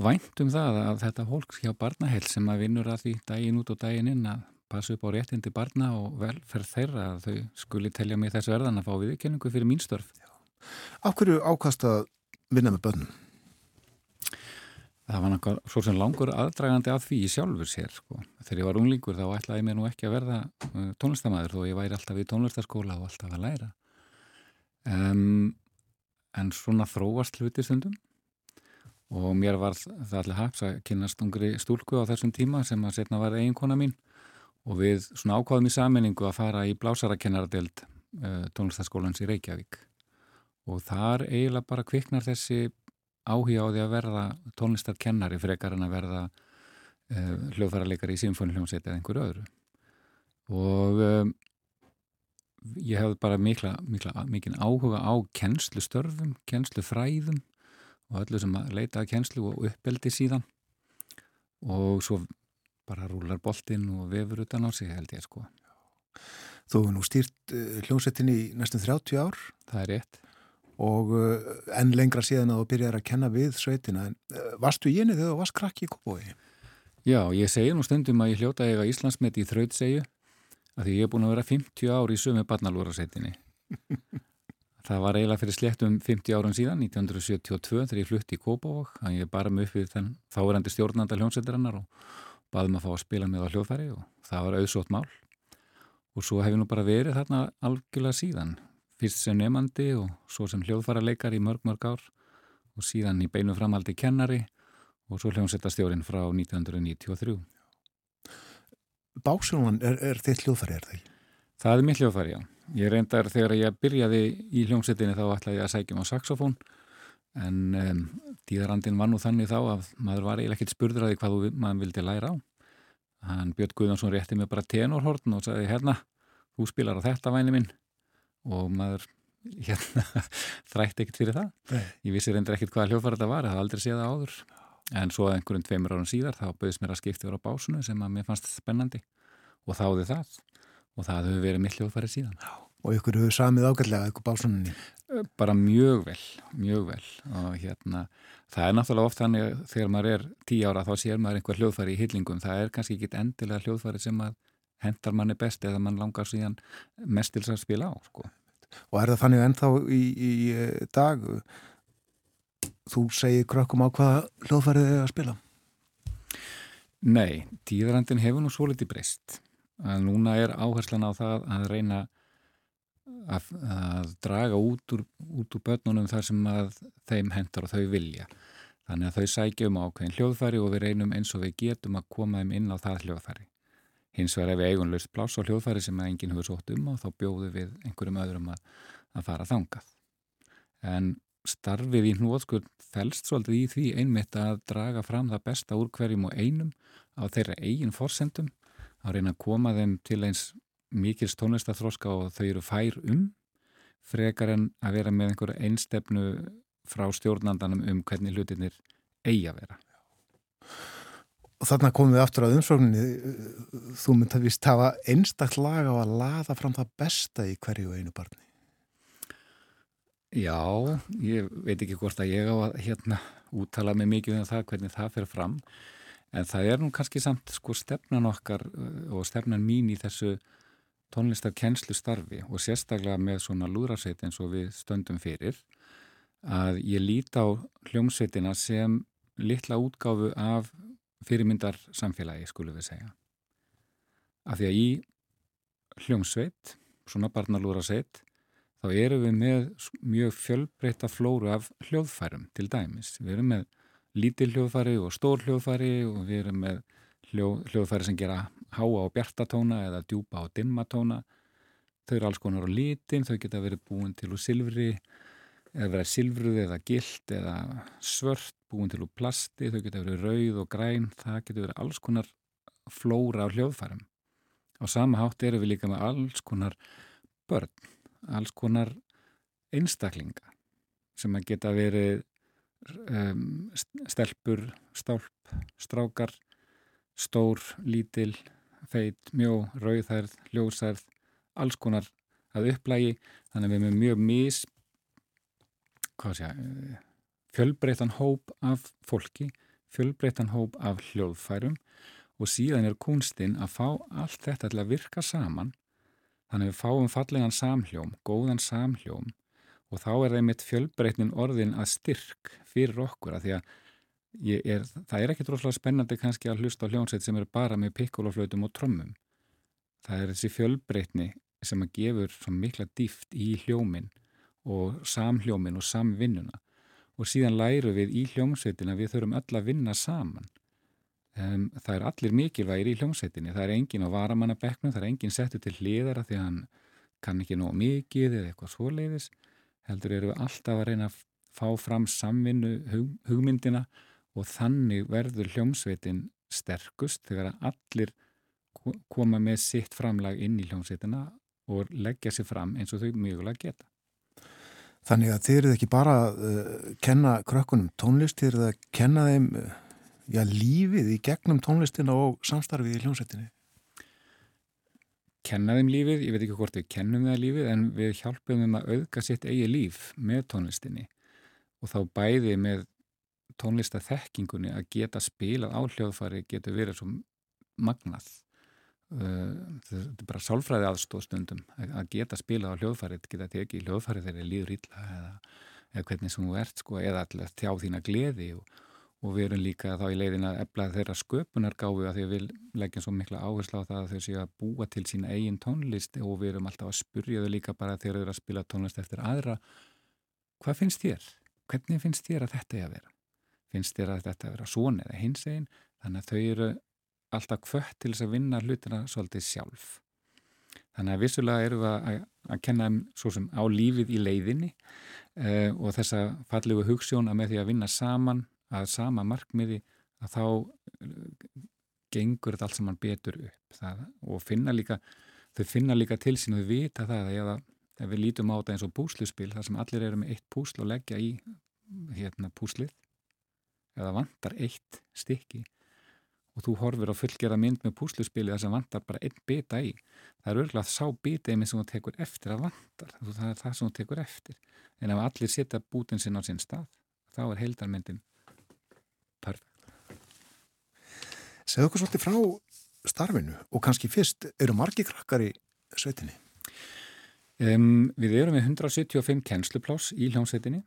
vænt um það að þetta fólk hjá barnahell sem að vinnur að því daginn út og daginn inn að passa upp á réttindi barna og velferð þeirra að þau skuli telja mig þessu verðan að fá viðkenningu fyrir mín störf. Af hverju ákast að vinna með börnum? Það var náttúrulega svo sem langur aðdragandi að því í sjálfur sér. Sko. Þegar ég var unglingur þá ætlaði ég mér nú ekki að verða uh, tónlistamæður þó ég væri alltaf í tónlistaskóla og alltaf að læra. Um, en svona þróast hluti stundum og mér var það allir haps að kynast ungri stúlku á þessum tíma sem að setna var eiginkona mín og við svona ákváðum í sammenningu að fara í blásarakennardeld uh, tónlistaskólans í Reykjavík. Og þar eiginlega bara kviknar þessi áhuga á því að verða tónlistarkennari frekar en að verða uh, hljóðfærarleikari í symfóniljónsett eða einhverju öðru. Og um, ég hefði bara mikla, mikla, mikil áhuga á kennslustörfum, kennslufræðum og öllu sem að leita að kennslu og uppeldi síðan. Og svo bara rúlar boltinn og vefur utan á sig held ég sko. Þú hefur nú stýrt uh, hljómsettin í næstum 30 ár. Það er rétt. Og uh, enn lengra síðan að þú byrjar að kenna við sveitina. En uh, varstu í henni þegar þú varst krakki í Kópói? Já, ég segi nú stundum að ég hljóta eiga Íslandsmet í þrautsegju að því ég er búin að vera 50 ár í sömu barnalúrasveitinni Það var eiginlega fyrir sléttum 50 árun síðan, 1972, þegar ég flutti í Kópavók, að ég bara með upp við þenn þáverandi stjórnanda hljómsveitarinnar og baðum að fá að spila með á hljóðfæri og það var auðsótt mál. Og svo hef ég nú bara verið þarna algjörlega síðan, fyrst sem nefandi og svo sem hljóðfærarleikar í mörg mörg ár og síðan í beinu framaldi kennari og svo hljómsveitastjórin frá 1993. Básjónan, er, er þitt hljóðfæri, er það ekki? Það er mitt hljóðfæri, já. Ég reyndar þegar ég byrjaði í hljómsettinni þá ætlaði ég að sækja á saxofón en um, dýðarandin var nú þannig þá að maður var eiginlega ekkert spurður að því hvað maður vildi læra á. Hann Björn Guðjónsson rétti mig bara tenorhorn og sagði hérna, þú spilar á þetta væni minn og maður hérna þrætti ekkert fyrir það. Nei. Ég vissi reyndar ekkert hvaða hljóðfæri þetta var, það hafði aldrei séð það áður. En svo einhverjum tveimur árum síðar þá bauðist mér að skipta yfir á básunu sem að mér fannst spennandi og þáði það og það hefur verið mitt hljóðfæri síðan. Já, og ykkur hefur samið ágætlega ykkur básuninni? Bara mjög vel, mjög vel og hérna, það er náttúrulega oft þannig að þegar maður er tí ára þá sér maður einhver hljóðfæri í hyllingum, það er kannski ekki endilega hljóðfæri sem að hendar manni best eða mann langar síðan mest til að spila á, sko. Og er það þannig ennþá í, í dag þú segir krökkum á hvaða hljóðfærið þið að spila? Nei, tíðrandin hefur nú svo litið breyst að núna er áherslan á það að reyna að, að draga út úr, út úr börnunum þar sem að þeim hendar og þau vilja. Þannig að þau sækja um ákveðin hljóðfæri og við reynum eins og við getum að koma þeim inn á það hljóðfæri. Hins vegar ef við eigum löst pláss á hljóðfæri sem enginn hefur sótt um á þá bjóðu við einhverjum öðrum að, að fara þangað. En starfið í hnóðskur fælst svolítið í því einmitt að draga fram það besta úr hverjum og einum á þeirra eigin forsendum að reyna að koma þeim til eins mikils tónlistathróska og þau eru fær um frekar en að vera með einhverju einstefnu frá stjórnandanum um hvernig hlutinir eigi að vera. Og þarna komum við aftur á umsókninni, þú myndi að vist hafa einstaklega lag á að laða fram það besta í hverju einu barni. Já, ég veit ekki hvort að ég á að hérna úttala mig mikið um það hvernig það fer fram en það er nú kannski samt sko stefnan okkar uh, og stefnan mín í þessu tónlistar kennslu starfi og sérstaklega með svona lúðrarsveit eins og við stöndum fyrir að ég líti á hljómsveitina sem litla útgáfu af fyrirmyndar samfélagi skulum við segja. Af því að í hljómsveit, svona barnalúðrarsveit þá erum við með mjög fjölbreyta flóru af hljóðfærum til dæmis. Við erum með lítil hljóðfæri og stór hljóðfæri og við erum með hljóð, hljóðfæri sem gera háa og bjartatóna eða djúpa og dimmatóna. Þau eru alls konar á lítin, þau geta verið búin til úr silfri eða verið silfruð eða gilt eða svört, búin til úr plasti, þau geta verið rauð og græn, það geta verið alls konar flóra á hljóðfærum. Á sama hátt eru við líka með alls konar börn alls konar einstaklinga sem að geta verið um, stelpur, stálp, strákar, stór, lítil, feit, mjó, rauðhærð, ljósærð, alls konar að upplægi, þannig að við erum mjög mis, hvað sé ég, fjölbreytan hóp af fólki, fjölbreytan hóp af hljóðfærum og síðan er kunstinn að fá allt þetta til að virka saman. Þannig við fáum fallegan samhljóm, góðan samhljóm og þá er það mitt fjölbreytnin orðin að styrk fyrir okkur að því að er, það er ekki droslega spennandi kannski að hlusta á hljónsveit sem eru bara með pikkuloflautum og trommum. Það er þessi fjölbreytni sem að gefur mikla dýft í hljómin og samhljómin og samvinnuna. Og síðan læru við í hljómsveitina við þurfum öll að vinna saman. Um, það er allir mikilvægir í hljómsveitinni, það er engin á varamannabeknum, það er engin settu til hliðara því að hann kann ekki nóg mikið eða eitthvað svoleiðis, heldur eru við alltaf að reyna að fá fram samvinnu hug, hugmyndina og þannig verður hljómsveitin sterkust þegar allir koma með sitt framlag inn í hljómsveitina og leggja sér fram eins og þau mjögulega geta. Þannig að þið eruð ekki bara að uh, kenna krökkunum tónlist, þið eruð að kenna þeim uh, já, lífið í gegnum tónlistina og samstarfið í hljómsveitinni? Kennaðum lífið, ég veit ekki hvort við kennum það lífið en við hjálpum um að auðga sitt eigi líf með tónlistinni og þá bæði með tónlistathekkingunni að geta spilað á hljóðfari getur verið svo magnað þetta er bara sálfræði aðstóðstundum að geta spilað á hljóðfari geta tekið í hljóðfari þegar þið líður illa eða, eða hvernig sem þú ert sko, eða alltaf þjá þína gleði og og við erum líka þá í leiðin að ebla þeirra sköpunargáfi að því að við leggjum svo mikla áherslu á það að þau séu að búa til sína eigin tónlist og við erum alltaf að spurja þau líka bara þegar þau eru að spila tónlist eftir aðra hvað finnst þér? Hvernig finnst þér að þetta er að vera? Finnst þér að þetta er vera svona eða hins einn? Þannig að þau eru alltaf kvött til þess að vinna hlutina svolítið sjálf. Þannig að vissulega eru við að, að kenna um svo sem á lífið í leiðinni eh, og þessa fallegu hugssjón að með því að vinna saman að sama markmiði að þá uh, gengur þetta allt saman betur upp það, og finna líka, þau finna líka til sín og þau vita það að ef við lítum á þetta eins og púsluspil þar sem allir eru með eitt púsl og leggja í hérna púslið eða vantar eitt stykki og þú horfir á fullgerða mynd með púsluspili þar sem vantar bara einn bita í það er örgulega að sá bita í mig sem þú tekur eftir að vantar, það er það sem þú tekur eftir en ef allir setja bútin sinn á sinn stað þá er heildarmyndin perfekt. Segðu okkur svolítið frá starfinu og kannski fyrst, eru margi krakkar í sveitinni? Um, við erum með 175 kennsluplás í hljómsveitinni.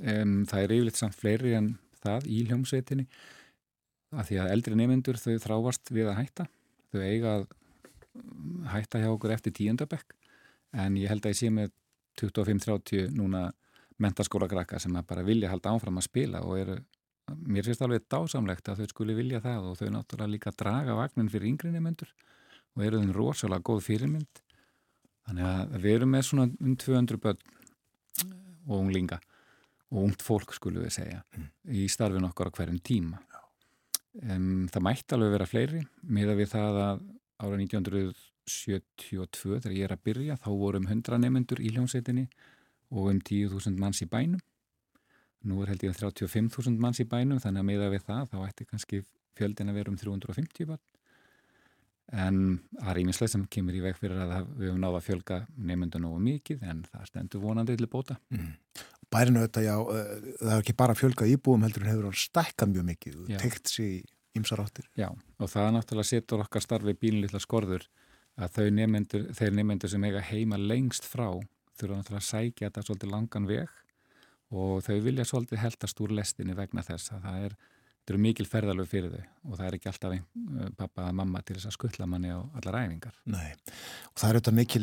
Um, það er yfirleitt samt fleiri en það í hljómsveitinni að því að eldri nefnendur þau þráast við að hætta. Þau eiga að hætta hjá okkur eftir tíundabekk en ég held að ég sé með 25-30 núna mentaskóla krakka sem bara vilja halda áfram að spila og eru mér finnst alveg dásamlegt að þau skuli vilja það og þau náttúrulega líka draga vagnin fyrir yngri nefnendur og eru þeim rosalega góð fyrirmynd þannig að við erum með svona um 200 börn og unglinga og ungt fólk skulum við segja mm. í starfin okkar á hverjum tíma um, það mætti alveg vera fleiri með að við það að ára 1972 þegar ég er að byrja þá vorum 100 nefnendur í hljómsveitinni og um 10.000 manns í bænum Nú er held ég 35.000 manns í bænum þannig að miða við það þá ætti kannski fjöldin að vera um 350 barn. En það er íminslega sem kemur í veg fyrir að við höfum náða að fjölga nefnundu nógu mikið en það stendur vonandi til bóta. Mm. Bærinu þetta, já, eh, það er ekki bara fjölga íbúum heldur en hefur stækkað mjög mikið og tekt sér í ymsar áttir. Já, og það náttúrulega setur okkar starfi bílinlilla skorður að þau nefnendur, þeir nefnendur sem eiga heima lengst frá þurfa náttúrulega að sækja þetta svolítið langan veg og þau vilja svolítið heldast úr lestinni vegna þess að það er þetta eru mikil ferðalög fyrir þau og það er ekki alltaf einn uh, pappa að mamma til þess að skuttla manni á allar æfingar. Nei, og það er auðvitað mikil,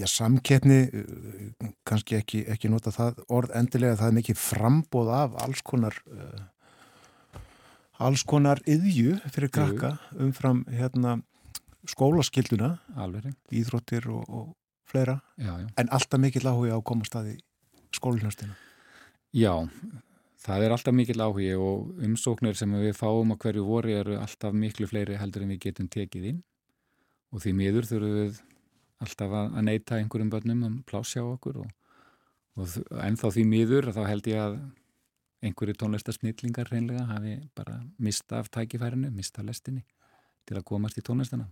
já, samkettni, uh, kannski ekki, ekki nota það orð endilega, það er mikil frambóð af alls konar, uh, alls konar yðju fyrir krakka umfram hérna skólaskilduna, Alveg. íþróttir og, og fleira, já, já. en alltaf mikil áhuga á að koma staði skólinhjástina. Já, Það er alltaf mikil áhugi og umsóknir sem við fáum á hverju voru eru alltaf miklu fleiri heldur en við getum tekið inn og því miður þurfum við alltaf að neyta einhverjum börnum um plásja á okkur og, og ennþá því miður þá held ég að einhverju tónlistarsnillingar reynlega hafi bara mista af tækifærinu, mista lestinni til að komast í tónlistana.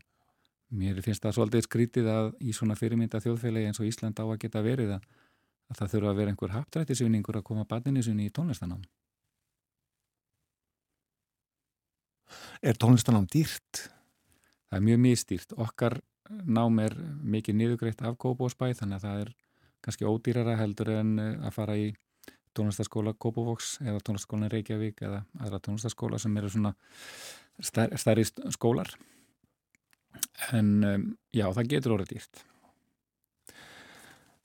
Mér finnst það svolítið skrítið að í svona fyrirmynda þjóðfélagi eins og Ísland á að geta verið að að það þurfa að vera einhver haptrættisvinningur að koma barninni sinni í tónlistanám. Er tónlistanám dýrt? Það er mjög mistýrt. Okkar nám er mikið niðugreitt af Kópavóksbæ þannig að það er kannski ódýrara heldur en eh, að fara í tónlistaskóla Kópavóks eða tónlistaskólan Reykjavík eða aðra tónlistaskóla sem eru svona stærri skólar. En já, það getur orðið dýrt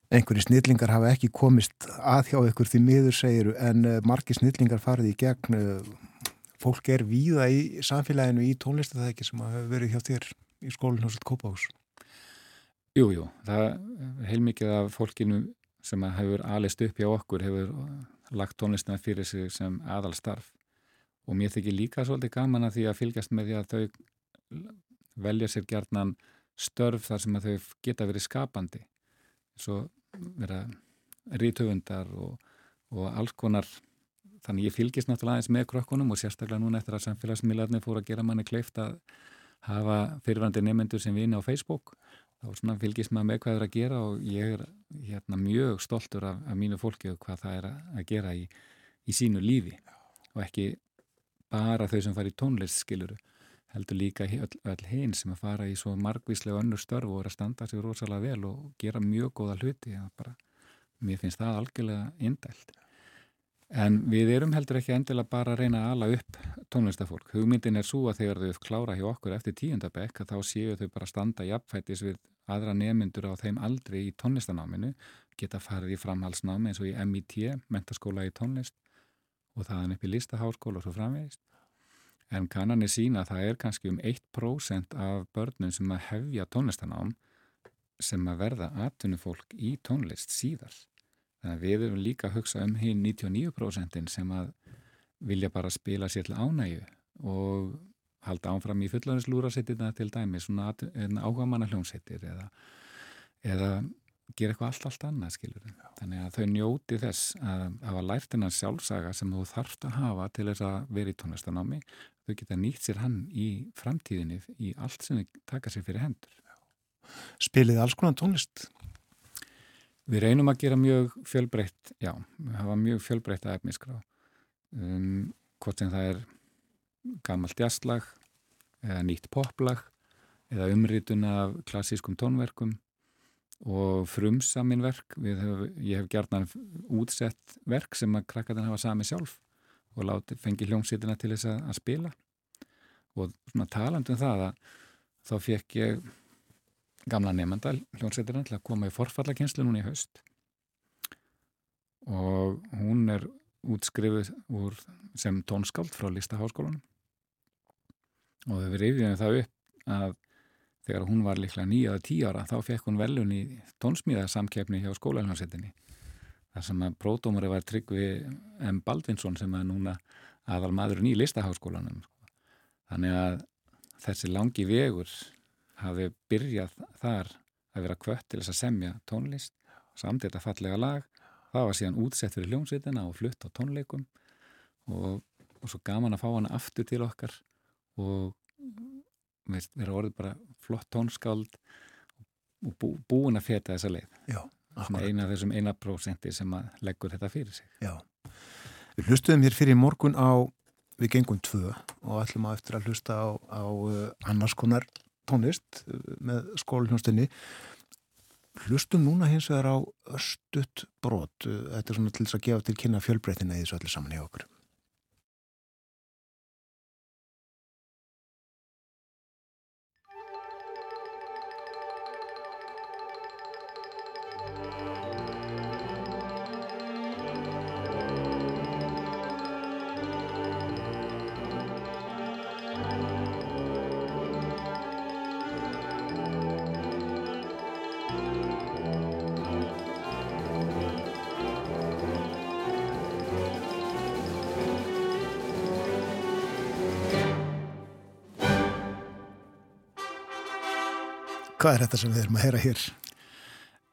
einhverju snillingar hafa ekki komist að hjá ykkur því miður segiru en uh, margi snillingar farið í gegn uh, fólk er víða í samfélaginu í tónlistafæki sem hafa verið hjá þér í skólinn hos Kópahús Jújú, jú, það er heilmikið af fólkinu sem hefur alist upp hjá okkur hefur lagt tónlistina fyrir sig sem aðal starf og mér þykir líka svolítið gaman að því að fylgjast með því að þau velja sér gjarnan störf þar sem að þau geta verið skapandi. Svo vera rítöfundar og, og alls konar. Þannig ég fylgist náttúrulega eins með krökkunum og sérstaklega núna eftir að samfélagsmiðlarnir fóru að gera manni kleift að hafa fyrirvændi nefnendur sem vini á Facebook. Þá fylgist maður með hvað það er að gera og ég er hérna, mjög stoltur af, af mínu fólki og hvað það er að gera í, í sínu lífi. Og ekki bara þau sem fari tónlist skiluru heldur líka öll, öll hinn sem að fara í svo margvíslega önnur störf og er að standa sig rosalega vel og gera mjög góða hluti bara, mér finnst það algjörlega indælt. En við erum heldur ekki endilega bara að reyna að ala upp tónlistafólk, hugmyndin er svo að þegar þau klára hjá okkur eftir tíundabekk þá séu þau bara standa í appfættis við aðra nemyndur á þeim aldri í tónlistanáminu, geta farið í framhalsnámi eins og í MIT, mentaskóla í tónlist og þaðan upp í listaháskóla og svo framvegist en kannanir sína að það er kannski um 1% af börnum sem að hefja tónlistanám sem að verða atvinnufólk í tónlist síðar. Þannig að við erum líka að hugsa um hinn 99% sem að vilja bara spila sér til ánægu og halda ánfram í fullanislúrasettina til dæmi, svona áhuga manna hljómsettir eða, eða gera eitthvað allt, allt annað, skilur þau. Þannig að þau njóti þess að hafa lært hennar sjálfsaga sem þú þarfst að hafa til þess að vera í tónlistanámi. Þau geta nýtt sér hann í framtíðinni í allt sem þau taka sér fyrir hendur. Spilið alls konar tónlist? Við reynum að gera mjög fjölbreytt, já, við hafa mjög fjölbreytt að efniskrá. Um, hvort sem það er gammalt jazzlag eða nýtt poplag eða umritun af klassískum tónverkum og frumsamin verk. Hef, ég hef gerðan útsett verk sem að krakkarinn hafa sami sjálf og láti, fengi hljómsýtina til þess að, að spila. Og svona talandum það að þá fekk ég gamla nefnda hljómsýtina til að koma í forfallakynslu núna í haust. Og hún er útskrifuð úr sem tónskáld frá Listaháskólanum. Og við reyðum það upp að þegar hún var líklega nýjaða tí ára þá fekk hún velun í tónsmíðasamkefni hjá skólalhansettinni þar sem að pródómari var Tryggvi M. Baldvinsson sem er núna aðal maðurinn í listaháskólanum þannig að þessi langi vegur hafi byrjað þar að vera kvött til þess að semja tónlist samt þetta fallega lag það var síðan útsett fyrir hljómsveitina og flutt á tónleikum og, og svo gaman að fá hana aftur til okkar og vera orðið bara flott tónskáld og bú, búin að feta þessa leið. Já, eina af þessum eina prósenti sem að leggur þetta fyrir sig. Já. Við hlustuðum hér fyrir morgun á við gengum tvö og ætlum að eftir að hlusta á, á uh, annars konar tónlist uh, með skólinhjónstinni hlustum núna hins vegar á östut brot. Uh, þetta er svona til þess að gefa til kynna fjölbreytina í þessu allir saman hjá okkur Hvað er þetta sem við erum að heyra hér?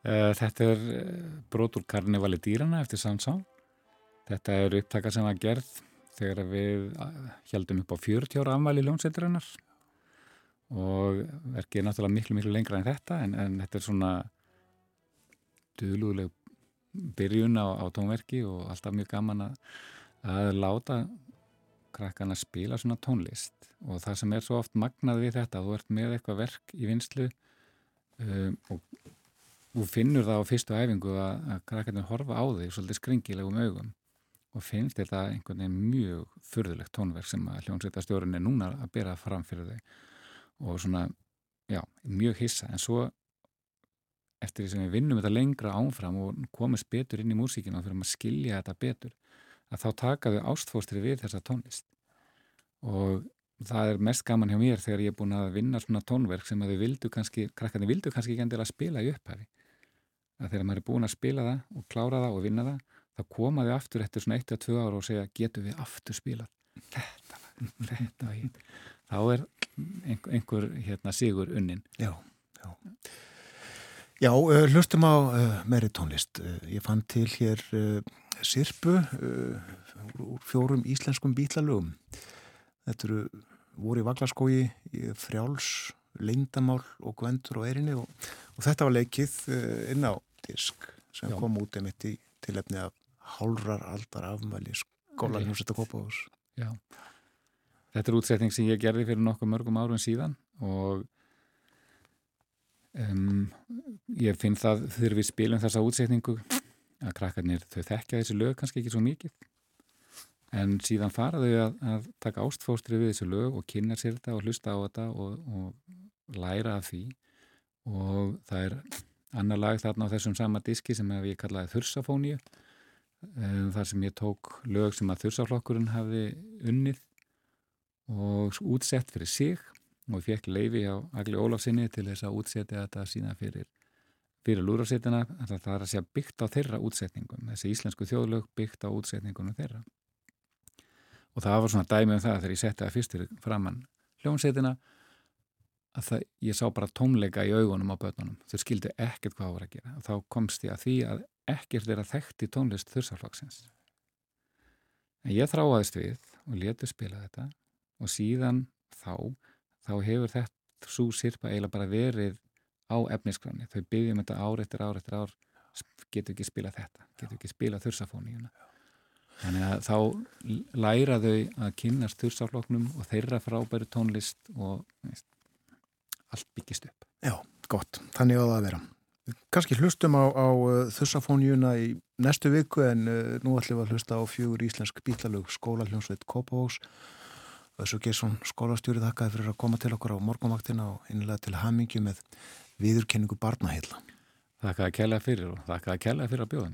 Uh, þetta er uh, brotur karnevali dýrana eftir Sansá. Þetta er upptaka sem var gerð þegar við heldum upp á 40 ára afmæli ljónsættirinnar og verkið er náttúrulega miklu miklu lengra en þetta en, en þetta er svona döluleg byrjun á, á tónverki og alltaf mjög gaman að, að láta krakkan að spila svona tónlist og það sem er svo oft magnað við þetta þú ert með eitthvað verk í vinslu um, og þú finnur það á fyrstu æfingu að, að krakkarnir horfa á því svolítið skringilegum augum og finnst þetta einhvern veginn mjög fyrðulegt tónverk sem að hljómsveitastjórun er núna að bera fram fyrir þau og svona, já, mjög hissa. En svo eftir því sem við vinnum þetta lengra ánfram og komist betur inn í músíkinu og fyrir að skilja þetta betur að þá takaðu ástfóstri við þessa tónlist. Og það er mest gaman hjá mér þegar ég er búin að vinna svona tónverk sem að þau vildu kannski, krakkarnir vildu kannski ekki endilega spila í upphafi. Að þegar maður er búin að spila það og klára það og vinna það þá komaðu aftur eftir svona 1-2 ára og segja getur við aftur spilað? Þetta, þetta þá er einhver, einhver hérna, sigur unnin. Já, já. Já, uh, hlustum á uh, meiri tónlist. Uh, ég fann til hér sirpu úr fjórum íslenskum bítlalögum. Þetta eru voru í Vaglaskói, frjáls, leindamál og gvendur og erinni og, og þetta var leikið inn á disk sem Já. kom út einmitt í tilefni af hálrar aldar afmæli skólanum sem þetta kopa ás. Já, þetta er útsetning sem ég gerði fyrir nokkuð mörgum árun síðan og Um, ég finn það þegar við spilum þessa útsetningu að krakkarnir þau þekkja þessi lög kannski ekki svo mikið en síðan fara þau að, að taka ástfóstri við þessi lög og kynna sér þetta og hlusta á þetta og, og læra af því. Og það er annar lag þarna á þessum sama diski sem ég kallaði Þursafóníu um, þar sem ég tók lög sem að Þursaflokkurinn hafi unnið og útsett fyrir sig og ég fekk leifi á Agli Ólafsinni til þess að útsetja þetta sína fyrir, fyrir lúrasettina það er að segja byggt á þeirra útsetningum þessi íslensku þjóðlög byggt á útsetningunum þeirra og það var svona dæmi um það þegar ég setti það fyrstir framann hljómsettina að það, ég sá bara tómleika í augunum á börnunum, þau skildi ekkert hvað það voru að gera. Og þá komst ég að því að ekkert er að þekkti tónlist þursaflokksins en ég þráaðist við og letu spila þetta. Og síðan þá þá hefur þetta svo sirpa eiginlega bara verið á efniskráni. Þau byggjum þetta ár eftir ár eftir ár, getur ekki spila þetta, getur ekki spila þursafóníuna. Þannig að þá læra þau að kynast þursafloknum og þeirra frábæru tónlist og veist, allt byggist upp. Já, gott. Þannig að það vera. Kanski hlustum á, á uh, þursafóníuna í næstu viku en uh, nú ætlum við að hlusta á fjögur íslensk bílalög skóla hljómsveit Kópavóks Össu Gersson skólastjóri þakkaði fyrir að koma til okkur á morgumaktina og einlega til hamingju með viðurkenningu barnaheila. Þakkaði að kella fyrir og þakkaði að kella fyrir að bjóða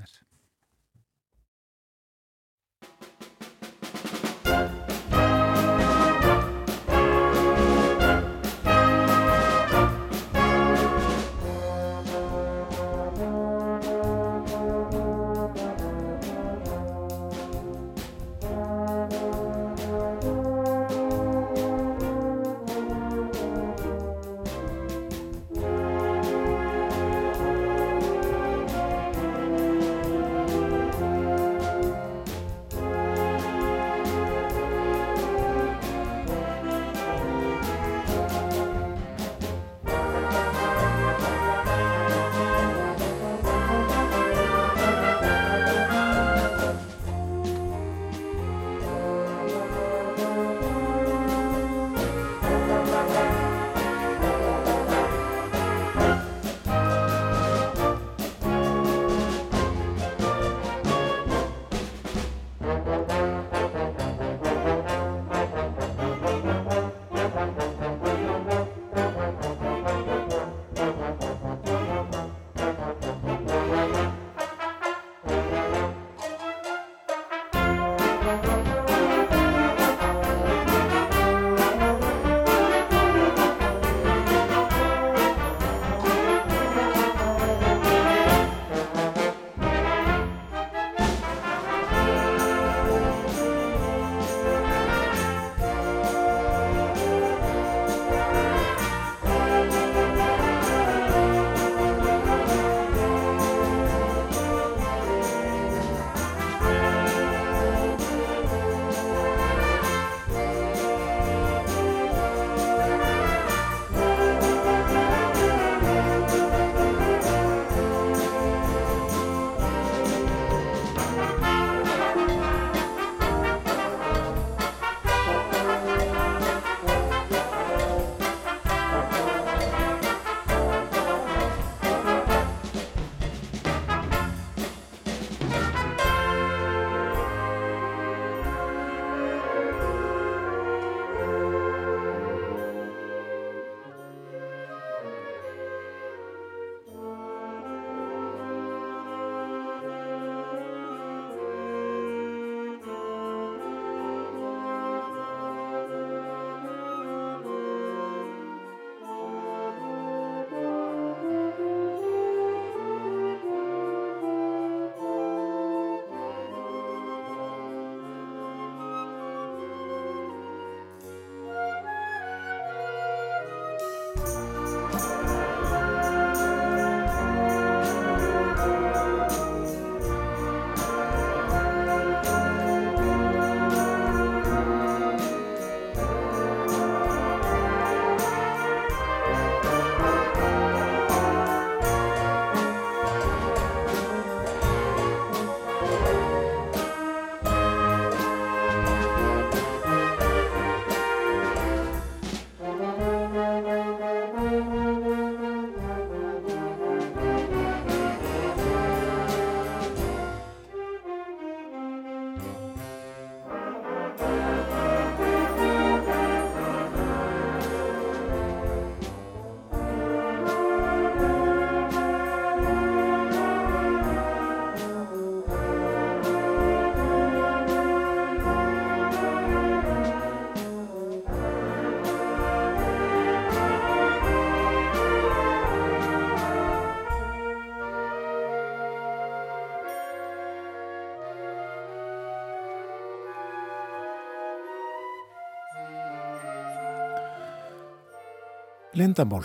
Lindamál.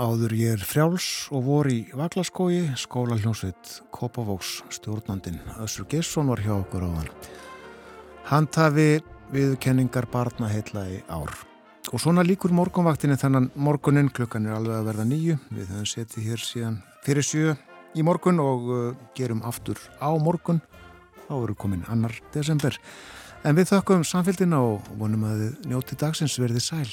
Áður ég er frjáls og voru í Vaglaskói, skóla hljómsveit Kópavóks stjórnandin. Össur Gesson var hjá okkur á hann. Handhafi við kenningar barna heitla í ár. Og svona líkur morgunvaktinni þannan morgunin klukkan er alveg að verða nýju. Við höfum setið hér síðan fyrir sjö í morgun og uh, gerum aftur á morgun. Þá eru komin annar desember. En við þakkum samfélgina og vonum að þið njóti dagsins verði sæl.